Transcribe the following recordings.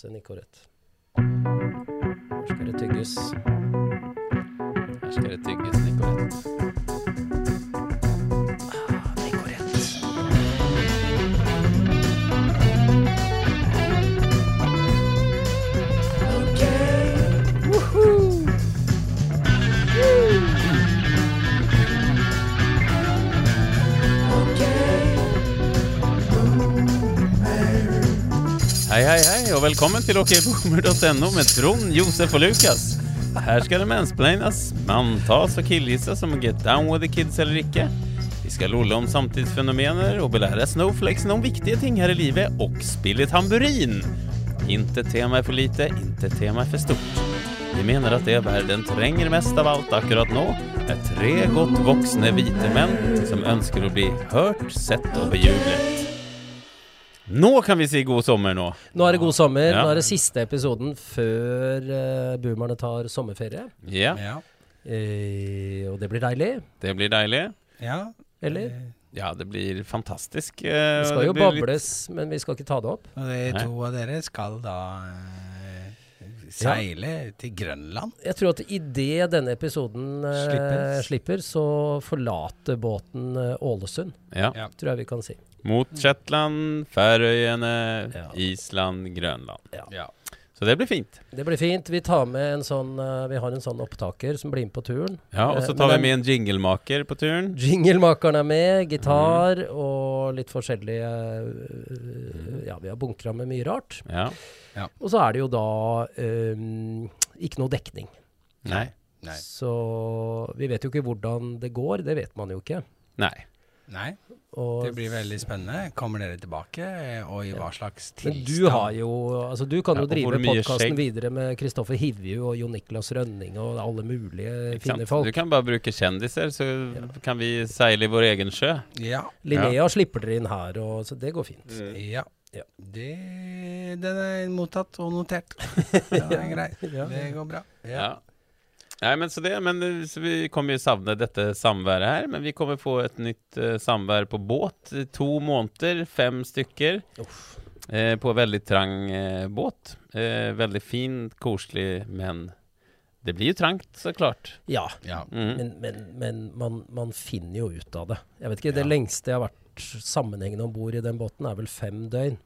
Se Her skal det tygges. Her skal det tygges Nicorette. Hei, hei, hei, og velkommen til okboomer.no med Trond, Josef og Lukas. Her skal det mansplaines, manntas og killgissas om å get down with the kids eller ikke. Vi skal lolle om samtidsfenomener og belære snowflakesen om viktige ting her i livet, og spille tamburin. Inte tema er for lite, intet tema er for stort. Vi mener at det verden trenger mest av alt akkurat nå, er tre godt voksne hvite menn som ønsker å bli hørt, sett og bejublet. Nå kan vi si god sommer nå. Nå er det god sommer. Ja. Nå er det siste episoden før uh, boomerne tar sommerferie. Ja, Ja. Eh, og det blir deilig. det blir deilig. ja. Eller? Ja, det blir fantastisk. Uh, Det skal jo litt- bables, men vi skal ikke ta det opp. Og de to av dere skal da eh, seile til Grønland. Jeg tror at idet denne episoden uh, slipper, så forlater båten eh, Ålesund, Ja. Ja. tror jeg vi kan si. Mot Shetland, Færøyene, Ja. Island, Grønland. Ja. Så det blir fint. Det blir fint. Vi tar med en sånn eh, Vi har en sånn opptaker som blir med på turen. Ja, Og så Eh, tar men vi med en jinglemaker på turen. Jinglemakeren er med, gitar mm. og litt forskjellige øh, Ja, vi har bunkra med mye rart. Ja. Og så er det jo da um, ikke noe dekning. Nei. Nei. Så vi vet jo ikke hvordan det går. Det vet man jo ikke. Nei. Nei, Og, det blir veldig spennende. Kommer dere tilbake, og i hva slags men du har jo Altså, du kan Ja, jo drive podkasten videre med Kristoffer Hivju og Jon Niklas Rønning og alle mulige fine folk. Du kan bare bruke kjendiser, så Ja. kan vi seile i vår egen sjø. Ja. Linnea slipper dere inn her, og, så det går fint. ja. Ja. Det, den er mottatt og notert. Det er greit. Ja. Det går bra. Ja. Nei, men så det, men så vi kommer jo savne dette samværet her, men vi kommer få et nytt uh, samvær på båt. To måneder, fem stykker. Uff. Eh, på veldig trang eh, båt. Eh, veldig fin, koselig, men det blir jo trangt, så klart. Ja. Ja. Mm. Men, men, men man, man finner jo ut av det. Jeg vet ikke, Det Ja. lengste jeg har vært sammenhengende om bord i den båten, er vel fem døgn.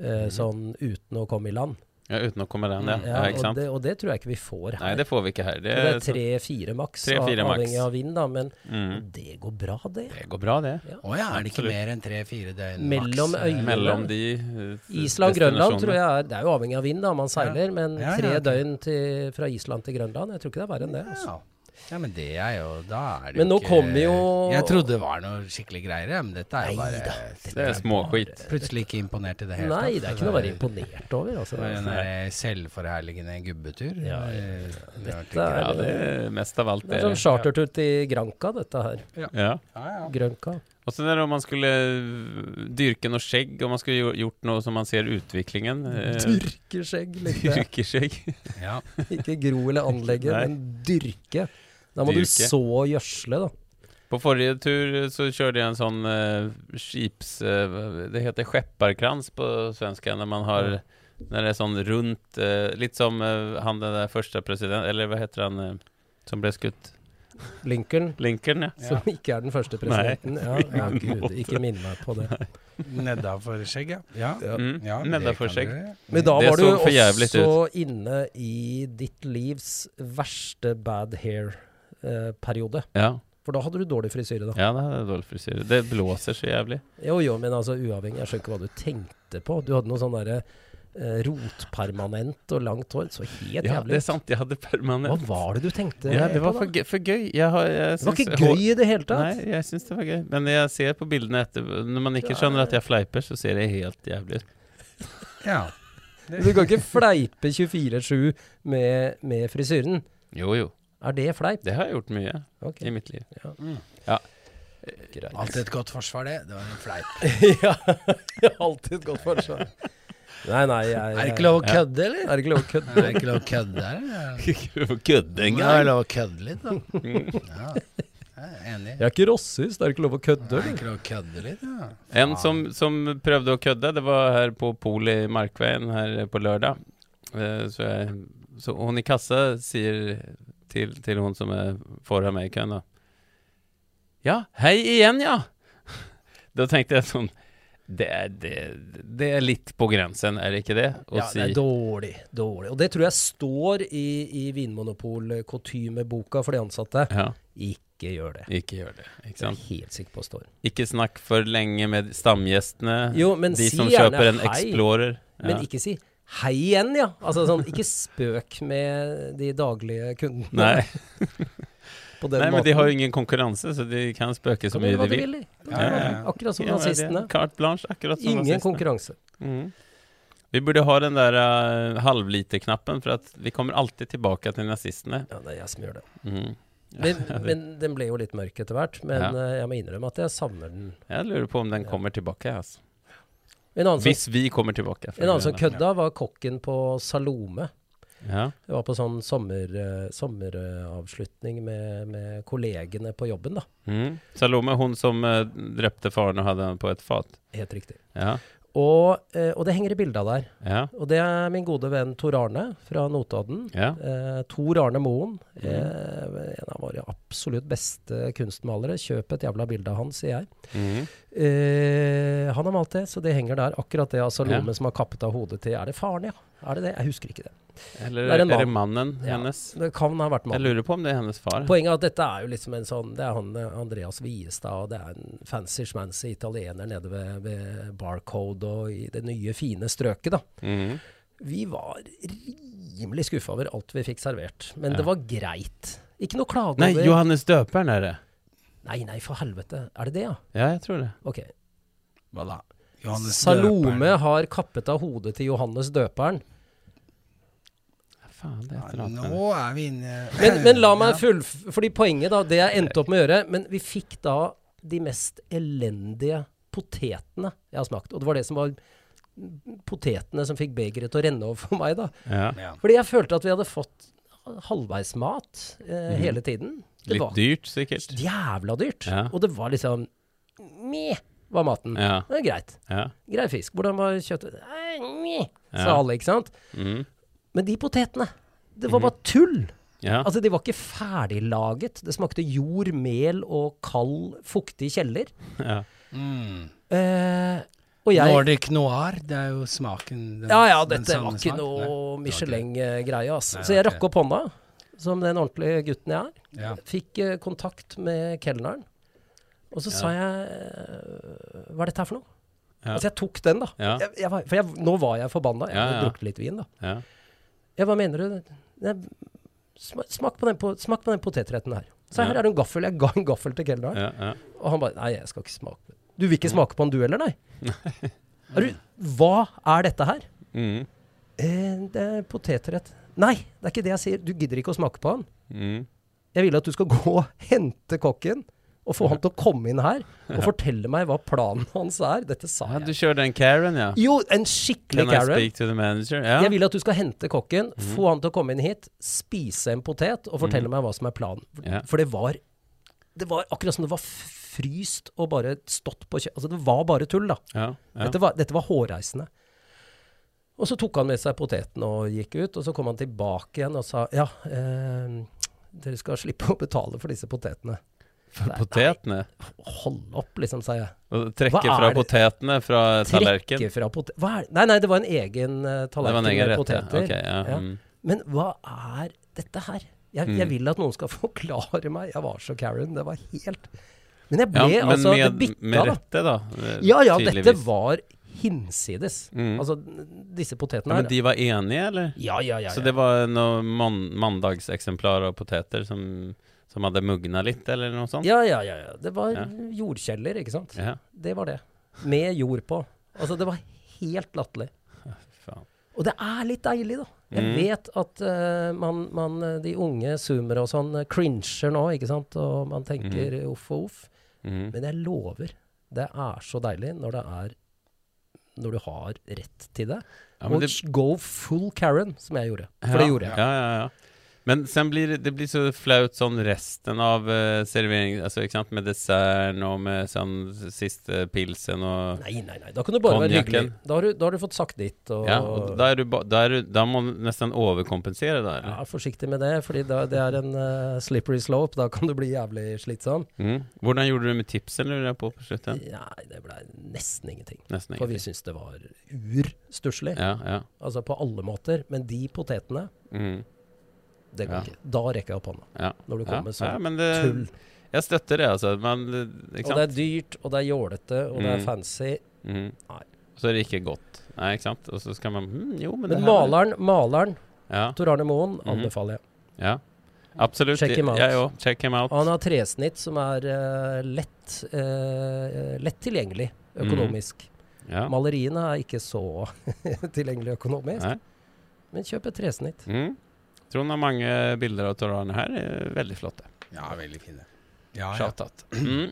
Eh, Mhm. Sånn uten å komme i land. Ja, uten å komme den, ja. ja, ja, ikke og, det, og det tror jeg ikke vi får her. Nei, det får vi ikke her. Det, det er tre-fire maks, avhengig av vind, da. Men mm. det går bra, det. Det går bra, det. Å ja, er det ikke Absolutt. mer enn tre-fire døgn Mellom maks, eh, øyene. Mellom de uh, Island-Grønland tror jeg er Det er jo avhengig av vind, da. Man seiler. Men Ja, ja, tre døgn til, fra Island til Grønland, jeg tror ikke det er verre enn det. Altså. Ja. men det er jo Da er det Men jo nå ikke kommer jo- Jeg trodde det var noe skikkelig greier, men dette er jo bare Neida, Det er småskit. Plutselig ikke imponert i det hele tatt. Nei, det er ikke noe å være imponert over. Altså. Det en selvforherligende gubbetur. Ja, ja, Eh, det Dette er- Ja, det er mest av alt Det er som sånn chartertur til Granca, dette her. Ja. Ja, ja. Grønka. Og så er det om man skulle dyrke noe skjegg, om man skulle gjort noe som man ser utviklingen. Dyrke skjegg, likte jeg. Dyrkeskjegg. ja. Ikke gro eller anlegge, men dyrke. Da må Dyrke. du så gjødsle, da. På forrige tur så kjørte jeg en sånn uh, skips... Uh, det heter skjepparkrans på svenska, når man har Når det er sånn rundt uh, Litt som uh, han den der første president Eller hva heter han som ble skutt? Lincoln, Lincoln, ja. som ikke er den første presidenten. Ja, ja, gud, ikke minn meg på det. Nedafor skjegg, ja. Ja, Ja. Mm, ja Nedafor skjegg. Men da Det var du også inne i ditt livs verste bad hair-periode. Ja, For da hadde du dårlig frisyre, da. ja det hadde dårlig frisyre. Det blåser så jævlig. Jo, jo, men altså uavhengig. Jeg skjønner ikke hva du tenkte på. Du hadde noe sånn derre eh, rotpermanent og langt hår. Så helt Ja, det er sant. Jeg hadde permanent. Hva var det du tenkte Ja, det var på, for. For gøy. Jeg har, jeg Det var ikke gøy i det hele tatt. Nei, jeg syns det var gøy. Men jeg ser på bildene etter Når man ikke skjønner at jeg fleiper, så ser det helt jævlig ut. Ja. Du kan ikke fleipe 24-7 med, med frisyren. Jo, jo. Er det fleip? Det har jeg gjort mye okay. i mitt liv. Mm. greit. Alltid et godt forsvar, det. Det var en fleip. ja, alltid et godt forsvar. Nei, nei, jeg, Er det ikke lov å kødde, eller? Er det ikke lov å kødde? Er det ikke lov å kødde, eller? Ikke å kødde Det er lov å kødde litt, da. Ja. Jeg enig. Jeg er ikke rasist, det er ikke lov å kødde. Det er ikke lov å kødde litt, ja. En som, som prøvde å kødde, det var her på Polet i Markveien her på lørdag. Eh, Så, jeg, så hun i kassa sier til, til hun som er foran meg i køen, da Ja, hei igjen, ja! Da tenkte jeg sånn det er, det, det er litt på grensen, er det ikke det? Å Ja, det er dårlig. dårlig. Og det tror jeg står i, i Vinmonopol-kutymeboka for de ansatte. Ja, Ikke gjør det. ikke gjør det. Ikke Det er sant? jeg helt sikker på står. Ikke snakk for lenge med stamgjestene. Jo, men de si som kjøper en hei. Explorer. Men ikke si hei igjen, ja. Altså sånn, ikke spøk med de daglige kundene Nei, nei, men de har jo ingen konkurranse, så de kan spøke så mye de vil. Ja, ja. Akkurat som Ja, nazistene. Carte blanche, akkurat som Ingen nazistene. konkurranse. Mm. Vi burde ha den der uh, halvliterknappen, for at vi kommer alltid tilbake til nazistene. Ja, det er jeg som gjør det. Mm. Men, men den ble jo litt mørk etter hvert. Men eh, jeg må innrømme at jeg savner den. Jeg lurer på om den kommer tilbake. Altså. Som, Hvis vi kommer tilbake. en annen som kødda, var kokken på Salome. Ja. Jeg var på sånn sommer, eh, sommeravslutning med, med kollegene på jobben, da. Mm. Salome, hun som uh, drepte faren og hadde ham på et fat. Helt riktig. Ja. Og, eh, og det henger i bildet der. Ja. Og det er min gode venn Tor Arne fra Notodden. Ja. Eh, Tor Arne Moen. Mm. Eh, en av våre absolutt beste kunstmalere. Kjøp et jævla bilde av han, sier jeg. Mm. Eh, han har malt det, så det henger der. Akkurat det altså, Ja. som har kappet av hodet til Er det faren, ja? Er det det? Jeg husker ikke det. Eller Det er er, det mannen Ja. hennes? Det kan ha vært mannen. Jeg lurer på om det er hennes far. Poenget er at dette er jo liksom en sånn Det er han Andreas Wiestad, og det er en fancy schmancy italiener nede ved, ved Barcode og i det nye, fine strøket, da. Mm. Vi var rimelig skuffa over alt vi fikk servert. Men Ja. det var greit. Ikke noe klage Nei, Johannes døperen er det. Nei, nei, for helvete. Er det det, ja? Ja, jeg tror det. Ok. Da? Johannes Salome Døperen. har kappet av hodet til Johannes døperen. Faen, det er et nå er vi inne Men, men la meg full... Fordi poenget, da, det jeg endte opp med å gjøre Men vi fikk da de mest elendige potetene jeg har smakt. Og det var det som var potetene som fikk begeret til å renne over for meg, da. Ja. Ja. Fordi jeg følte at vi hadde fått halvveismat eh, mm. hele tiden. Det Litt var dyrt, sikkert. jævla dyrt. Ja. Og det var liksom Meh, var maten. Ja. Det er greit. Ja. Grei fisk. Hvordan var kjøttet? Nei, sa alle, ikke sant? Mm. Men de potetene, det var Mhm. bare tull. ja. Altså, de var ikke ferdiglaget. Det smakte jord, mel og kald, fuktig kjeller. ja. Mm. Eh, og jeg Nordic noir, det er jo smaken den, Ja ja, dette var ikke smaken. noe Michelin-greie, altså. Nei, Så jeg rakk opp hånda, som den ordentlige gutten jeg er. Ja. Fikk eh, kontakt med kelneren. Og så sa jeg Hva er dette her for noe? Altså, jeg tok den, da. Jeg, jeg var, for jeg, nå var jeg forbanna. Jeg hadde drukket litt vin, da. ja. Hva mener du? Jeg, smak, på den, smak på den potetretten her. Så her er det en gaffel. Jeg ga en gaffel til kelneren. ja, ja. Og han bare Nei, jeg skal ikke smake. Du vil ikke Mm. smake på den du heller, nei? Er du, hva er dette her? Mm. Eh, det er potetrett. Nei, det er ikke det jeg sier. Du gidder ikke å smake på den. Mm. Jeg vil at du skal gå og hente kokken og få han til å komme inn her og fortelle meg hva planen hans er. Dette sa ja, du kjørte en den Karen, ja? Jo, en skikkelig Can I speak to the manager? Ja. Jeg vil at du skal hente kokken, mm. få han til å komme inn hit, spise en potet og fortelle mm. meg hva som er planen. For, Ja. for det var Det var akkurat som det var fryst og bare stått på kjø... Altså, det var bare tull, da. Ja. ja. Dette, var, dette var hårreisende. Og så tok han med seg poteten og gikk ut, og så kom han tilbake igjen og sa ja, eh, dere skal slippe å betale for disse potetene. For Nei, potetene? Hold opp, liksom, sa jeg. Trekke fra det? potetene fra tallerken? Fra potet... Nei, nei, det var en egen uh, tallerken en egen med poteter. Okay, ja. Ja. Mm. Men hva er dette her? Jeg, Mm. jeg vil at noen skal forklare meg. Jeg var så Karen. Det var helt Men jeg ble Ja, men altså med, bikka, med rette, da? eh, Ja ja, dette var hinsides. Mm. Altså, disse potetene ja, her Men de var enige, eller? Ja, ja, ja. Så det var noen man mandagseksemplar av poteter som, som hadde mugna litt, eller noe sånt? Ja, ja, ja, ja. Det var Ja. jordkjeller, ikke sant. Ja. Det var det. Med jord på. Altså, det var helt latterlig. Og det er litt deilig, da. Jeg Mm. vet at uh, man, man, eh, de unge zoomere og sånn uh, cringer nå, ikke sant. Og man tenker uff og uff. Mm. Men jeg lover, det er så deilig når det er Når du har rett til det. Ja, og det, go full Karen, som jeg gjorde. For ja, det gjorde jeg. Ja, ja, ja. Men sen blir det, det blir så flaut sånn resten av uh, servering, altså ikke sant, med desserten og med sånn siste pilsen og Nei, nei, nei. Da kan du bare være hyggelig. Da har, du, da har du fått sagt ditt. Og, Ja, og da er du, ba, da er du Da må du nesten overkompensere, da, Ja, forsiktig med det, fordi det er en uh, slippery slope. Da kan du bli jævlig slitsom. Mm. Hvordan gjorde du med tipsen, lurer jeg på på slutten? Nei, det ble nesten ingenting. Nesten For vi ingenting. syntes det var urstusslig. Ja, ja. Altså på alle måter. Men de potetene, Mm. Det går Ja. ikke. Da rekker jeg opp hånda. ja. Når du kommer ja sånn det, tull. jeg støtter det, altså. Men, det- ikke Og det er dyrt, og det er jålete, og det Mm. er fancy. Mm. Nei. Så er det ikke godt. Nei, ikke sant? Og så skal man hm, Jo, men, Men det her maleren, maleren, Ja. Tor Arne Moen, Mhm. anbefaler jeg. ja. Absolutt. Check him out. Ja, jo. Check him out. Han har tresnitt som er uh, lett, uh, lett tilgjengelig økonomisk. Mm. Ja. Maleriene er ikke så tilgjengelig økonomisk. Nei. Men kjøp et tresnitt. Mm. Trond har mange bilder av Tor her. er Veldig flotte. Ja, veldig fine. Ja, ja. Shout-out. Mm.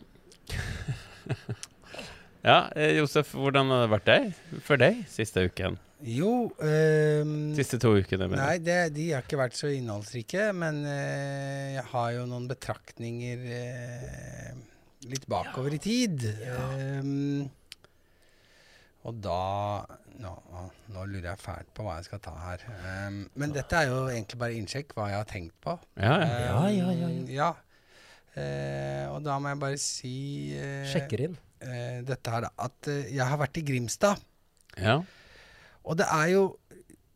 ja, eh, Josef, hvordan har det vært deg, for deg siste uken? Jo um, Siste to ukene? mener Nei, det, de har ikke vært så innholdsrike, men uh, jeg har jo noen betraktninger uh, litt bakover i tid. Ehm, og da nå, nå lurer jeg fælt på hva jeg skal ta her. Um, men dette er jo egentlig bare innsjekk hva jeg har tenkt på. Ja, ja. Ja, ja, ja, Ehm, ja. Eh, og da må jeg bare si uh, Sjekker inn. Uh, dette her, da. At eh, jeg har vært i Grimstad. ja. Og det er jo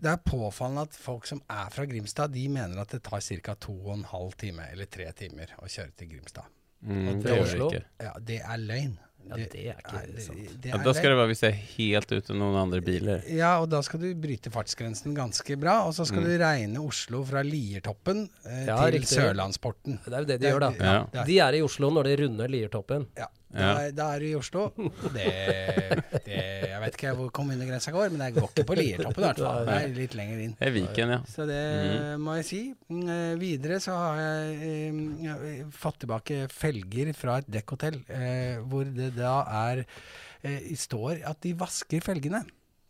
det er påfallende at folk som er fra Grimstad, de mener at det tar ca. to og en halv time eller tre timer å kjøre til Grimstad. Mm, Og det fra gjør Oslo? det ikke. Ja, det er løgn. Ja, det er ikke er- sant. det det er da skal det være hvis jeg er helt uten noen andre biler. Ja, og da skal du bryte fartsgrensen ganske bra. Og så skal Mm. du regne Oslo fra Liertoppen eh, Ja, til riktig. Sørlandsporten. Det er jo det de gjør, da. Ja. det De er i Oslo når de runder Liertoppen. Ja, Ja. Da, da er du i Oslo. Det, det Jeg vet ikke hvor kommunegrensa går, men det går ikke på Liertoppen i hvert fall. Det er litt lenger inn. Det er Viken, ja. Så det må jeg si. Mm, eh, videre så har jeg eh, eh, fått tilbake felger fra et dekkhotell, eh, hvor det da er eh, står at de vasker felgene.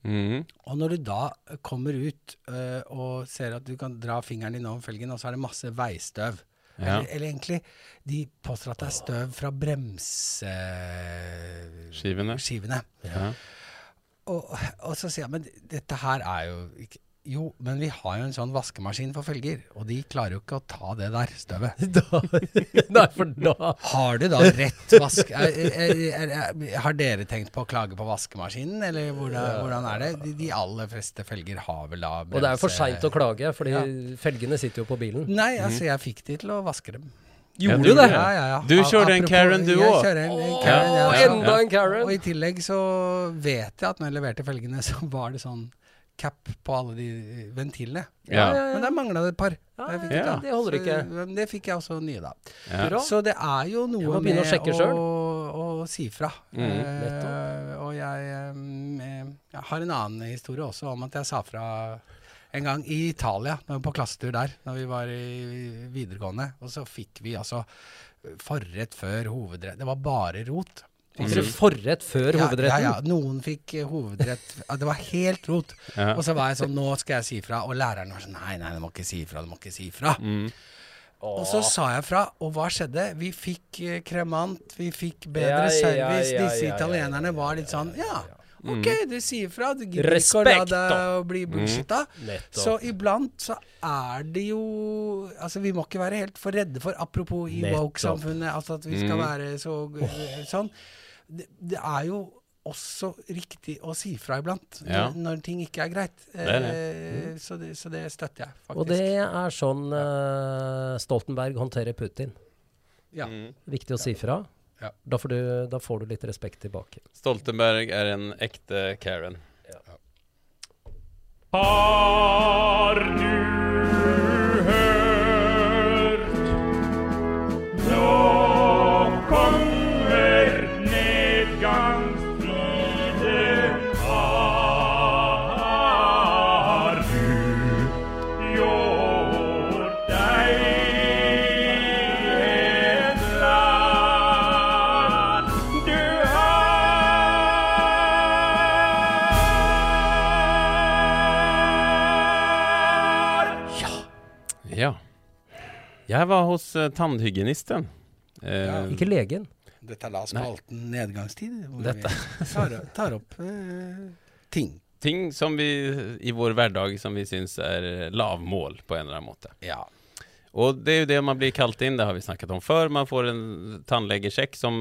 Mm. Og når du da kommer ut uh, og ser at du kan dra fingeren din over felgen, og så er det masse veistøv. Ja. Eller, eller egentlig, de påstår at det er støv fra Skivene. bremseskivene. Ja. Og, og så sier jeg, men dette her er jo ikke Jo, men vi har jo en sånn vaskemaskin for felger, og de klarer jo ikke å ta det der støvet. Da, nei, for da Har du da rett vask... Er, er, er, er, har dere tenkt på å klage på vaskemaskinen, eller hvordan, hvordan er det? De, de aller fleste felger har vel da Og det er for seint å klage, fordi Ja. felgene sitter jo på bilen. Nei, altså jeg fikk de til å vaske dem. Gjorde du du det? Ja, ja, ja. Du kjørte en Karen, du òg? en, en Karen, ja. Enda en Karen! Og i tillegg så vet jeg at når jeg leverte felgene, så var det sånn cap på alle de ventilene. Ja. Men der mangla det et par. Ja, Jeg ja, det holder ikke. Så, men det fikk jeg også nye da. Ja. Så det er jo Jeg noe må begynne å med å, å si fra. Mm. Uh, og jeg, um, jeg har en annen historie også om at jeg sa fra en gang i Italia, når vi var på klassetur der, når vi var i videregående. Og så fikk vi altså forrett før hovedrett. Det var bare rot. Fikk dere forrett før Ja, hovedretten? Ja, ja. Noen fikk eh, hovedrett. Det var helt rot. Ja. Og så var jeg sånn Nå skal jeg si fra. Og læreren var sånn Nei, nei, du må ikke si fra. Du må ikke si fra. Mm. Og så sa jeg fra, og hva skjedde? Vi fikk eh, kremant, vi fikk bedre Ja, service. Disse italienerne var litt sånn Ja, Mm. ok, du sier fra. Du gidder ikke å la deg bli bullshitta. Mm. Så iblant så er det jo Altså, vi må ikke være helt for redde for Apropos i woke-samfunnet, altså at vi skal Mm. være så sånn. Det, det er jo også riktig å si fra iblant Ja. når, ting ikke er greit. er Eh, så, det, så det støtter jeg, faktisk. Og det er sånn uh, Stoltenberg håndterer Putin. ja. Mm. Viktig å si fra. Ja. Da, får du, da får du litt respekt tilbake. Stoltenberg er en ekte Karen. Har du Jeg var hos uh, tannhygienisten. Uh, Ja. Ikke legen. Dette er Lars-spalten nedgangstid, hvor Dette. vi tar, tar opp uh, ting. Ting som vi i vår hverdag som vi syns er lavmål på en eller annen måte. Ja. Og det er jo det man blir kalt inn, det har vi snakket om før. Man får en tannlegesjekk som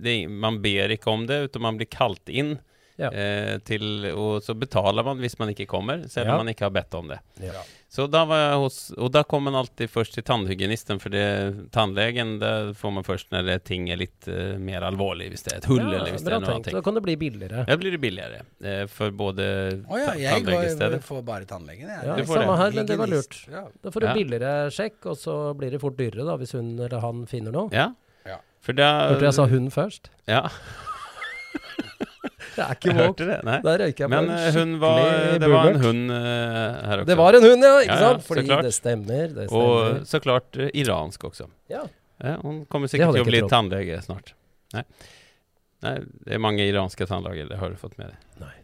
det, Man ber ikke om det, utan man blir kalt inn. Ja. Eh, til, og så betaler man hvis man ikke kommer, selv om Ja. man ikke har bedt om det. Ja. Så da var jeg hos Og da kom man alltid først til tannhygienisten, for det, tannlegen det får man først når det ting er litt uh, mer alvorlig, hvis det er et hull, eller hvis det er noe annet. Da kan det bli billigere. Ja, blir det billigere eh, for både oh, ja, jeg går, tannlegestedet. får bare tannlegen, jeg. Ja, Du får samme det. her, men det var lurt. Ja. Da får du Ja. billigere sjekk, og så blir det fort dyrere da, hvis hun eller han finner noe. Ja. Ja. For da Hørte jeg sa hun først? Ja, Jeg er ikke. Nei. Der røyker jeg på Men en eh, hun var skikkelig Det var en hund eh, her også. Det var en hund, ja. Ikke sant? Fordi det stemmer. Det Og så klart uh, iransk også. Ja. Ja, hun kommer sikkert til å bli tannlege snart. Nei. Nei, det er mange iranske tannleger, det har du fått med deg. Nei.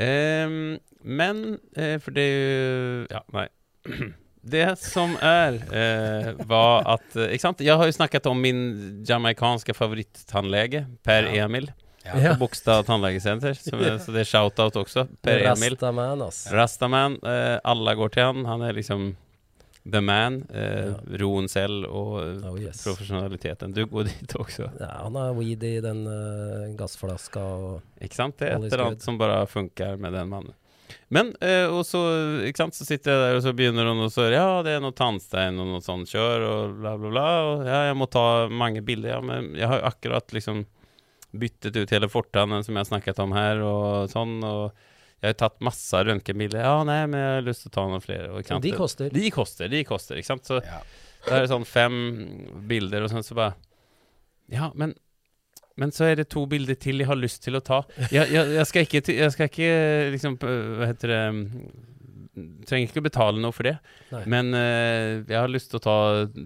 Ehm, men uh, For det er jo Ja, nei. Det som er, eh, var at eh, Ikke sant? Jeg har jo snakket om min jamaicanske favorittannlege, Per Ja. Emil, Ja. på Bogstad tannlegesenter. Så, så det er shout-out også. Per Emil. Rastaman, ass. Rastaman. Eh, alle går til han. Han er liksom the man. Eh, Ja. Roen selv og eh, Oh, yes. profesjonaliteten. Du går dit også. Ja, han har weed i den uh, gassflaska og Ikke sant? Det er et eller annet som bare funker med den mannen. Men, eh, og så, ikke sant, så sitter jeg der, og så begynner hun og så Ja, det er noe tannstein og noe sånt kjør, og bla, bla, bla. Og ja, jeg må ta mange bilder. Ja, men jeg har jo akkurat liksom byttet ut hele fortannen som jeg har snakket om her, og sånn. Og jeg har tatt masse røntgenbilder. Ja, nei, men jeg har lyst til å ta noen flere. Og, ikke sant? De koster. De koster, de koster, ikke sant. Så Ja. det er sånn fem bilder, og sånn så bare Ja, men men så er det to bilder til jeg har lyst til å ta. Jeg, jeg, jeg skal ikke, jeg skal ikke liksom Hva heter det Trenger ikke å betale noe for det. Nei. Men uh, jeg har lyst til å ta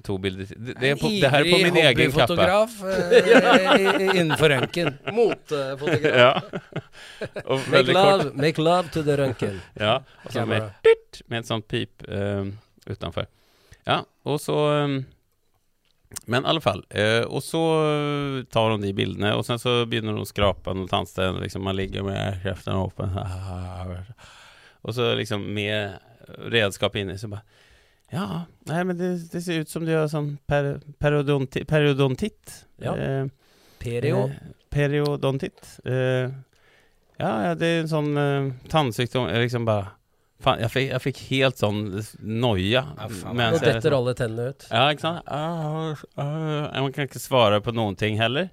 to bilder til. Det, det, på, det her er på min egen kappe. hobbyfotograf i- innenfor røntgen. Motefotograf. Ja. Og Make love, make love to the røntgen. Ja, og så med, dyrt, med et sånt pip eh, utenfor. Ja, og så um, Men i alle fall. eh, og så eh, tar hun de bildene, og sen så begynner hun å skrape noe annet sted. Liksom, man ligger med kjeften åpen. Og så liksom med redskap inni, så bare Ja, nei, men det, det ser ut som du har sånn per, periodonti, periodontitt. Ja. Eh, Perio. Eh, periodontitt. Eh, ja, ja, det er en sånn eh, tannsykdom. Jeg liksom bare Faen, jeg fikk, jeg fikk helt sånn noia. Ja, Nå detter liksom- alle tennene ut. Ja, ikke sant? Ah, ah, man kan ikke svare på noen ting heller.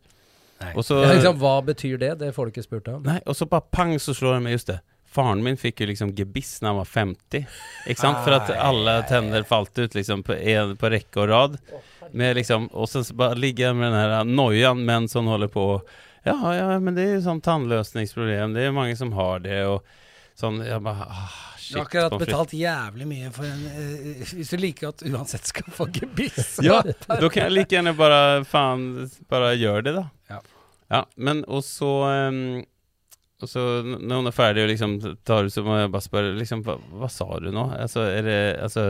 Nei. Og så Ja, liksom, hva betyr det? Det får du ikke spurt om. Nei, og så bare pang, så slår det meg just det. Faren min fikk jo liksom gebiss når han var 50. Ikke sant? For at alle tenner falt ut liksom på, en, på rekke og rad. Med liksom, og så bare ligger jeg med den her noian mens hun holder på. Ja, ja, men det er jo sånn tannløsningsproblem. Det er mange som har det, og sånn Jeg bare ah, Du har akkurat betalt jævlig mye for en eh, Hvis du liker at uansett skal få gebiss. Ja, da kan jeg like gjerne bare Faen, bare gjøre det, da. Ja. Ja, men og så ehm, Og så når hun er ferdig og liksom tar ut, så må jeg bare spørre liksom, hva, hva sa du nå? Altså, er det Altså,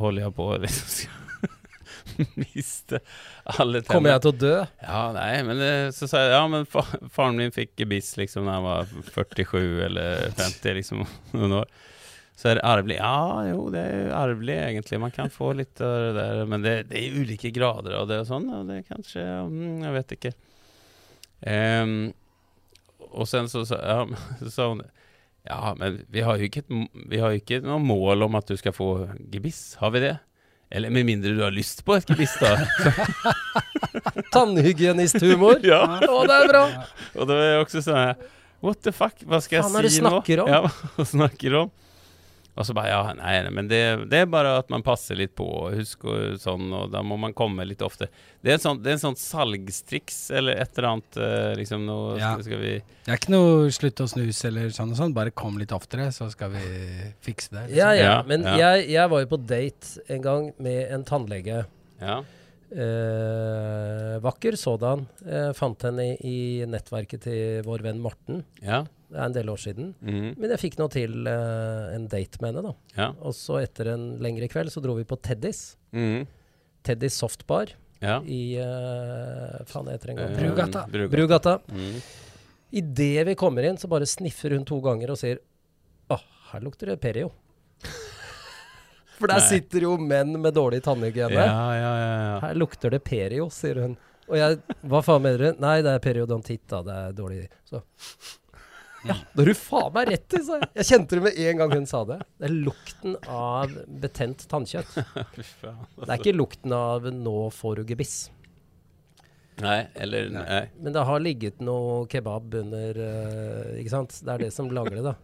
holder jeg på å liksom miste alle tennene? Kommer jeg til å dø? Ja, nei, men det, så sa jeg ja, men fa faren min fikk gebiss liksom da han var 47 eller 50, liksom, noen år. Så er det arvelig. Ja, jo, det er arvelig egentlig. Man kan få litt av det der, men det, det er ulike grader av det og sånn, og det er kanskje mm, Jeg vet ikke. Ehm, og sen så, sa- ja, hun Ja, men vi har jo ikke, et, noe mål om at du skal få gebiss, har vi det? Eller med mindre du har lyst på et gebiss, da. Tannhygienisthumor? ja. Å, det er bra! Og da er også sånn What the fuck, hva skal jeg si nå? hva er det du snakker om? Ja, hva snakker om? Og så bare, ja, nei, men det, det er bare at man passer litt på, husk og sånn, og da må man komme litt ofte. Det er en sånn, det er en sånn salgstriks, eller et eller annet, eh, liksom, nå Ja. skal, skal vi... Det er ikke noe slutt å snuse eller sånn og sånn. Bare kom litt oftere, så skal vi fikse det. liksom. Ja, ja. Ja, Men ja. Jeg, jeg var jo på date en gang med en tannlege. Ja, Eh, vakker sådan. Eh, fant henne i, i nettverket til vår venn Morten. ja, Det er en del år siden. Mm. Men jeg fikk nå til uh, en date med henne, da. ja, Og så etter en lengre kveld så dro vi på Teddys. Mm. Teddys Softbar Ja. i uh, Faen, heter den Eh, gang? Brugata. Brugata. Brugata. Mm. Idet vi kommer inn, så bare sniffer hun to ganger og sier Å, her lukter det Perio. For der Nei. sitter jo menn med dårlig tannhygiene. Ja, ja, ja, ja. Her lukter det Perio, sier hun. Og jeg Hva faen mener du? Nei, det er periodontitt, da. Det er dårlig Så Ja, da har du faen meg rett i, sa jeg. Jeg kjente det med en gang hun sa det. Det er lukten av betent tannkjøtt. Det er ikke lukten av 'nå får du gebiss'. Nei, eller Nei. Men det har ligget noe kebab under uh, Ikke sant? Det er det som lager det, da.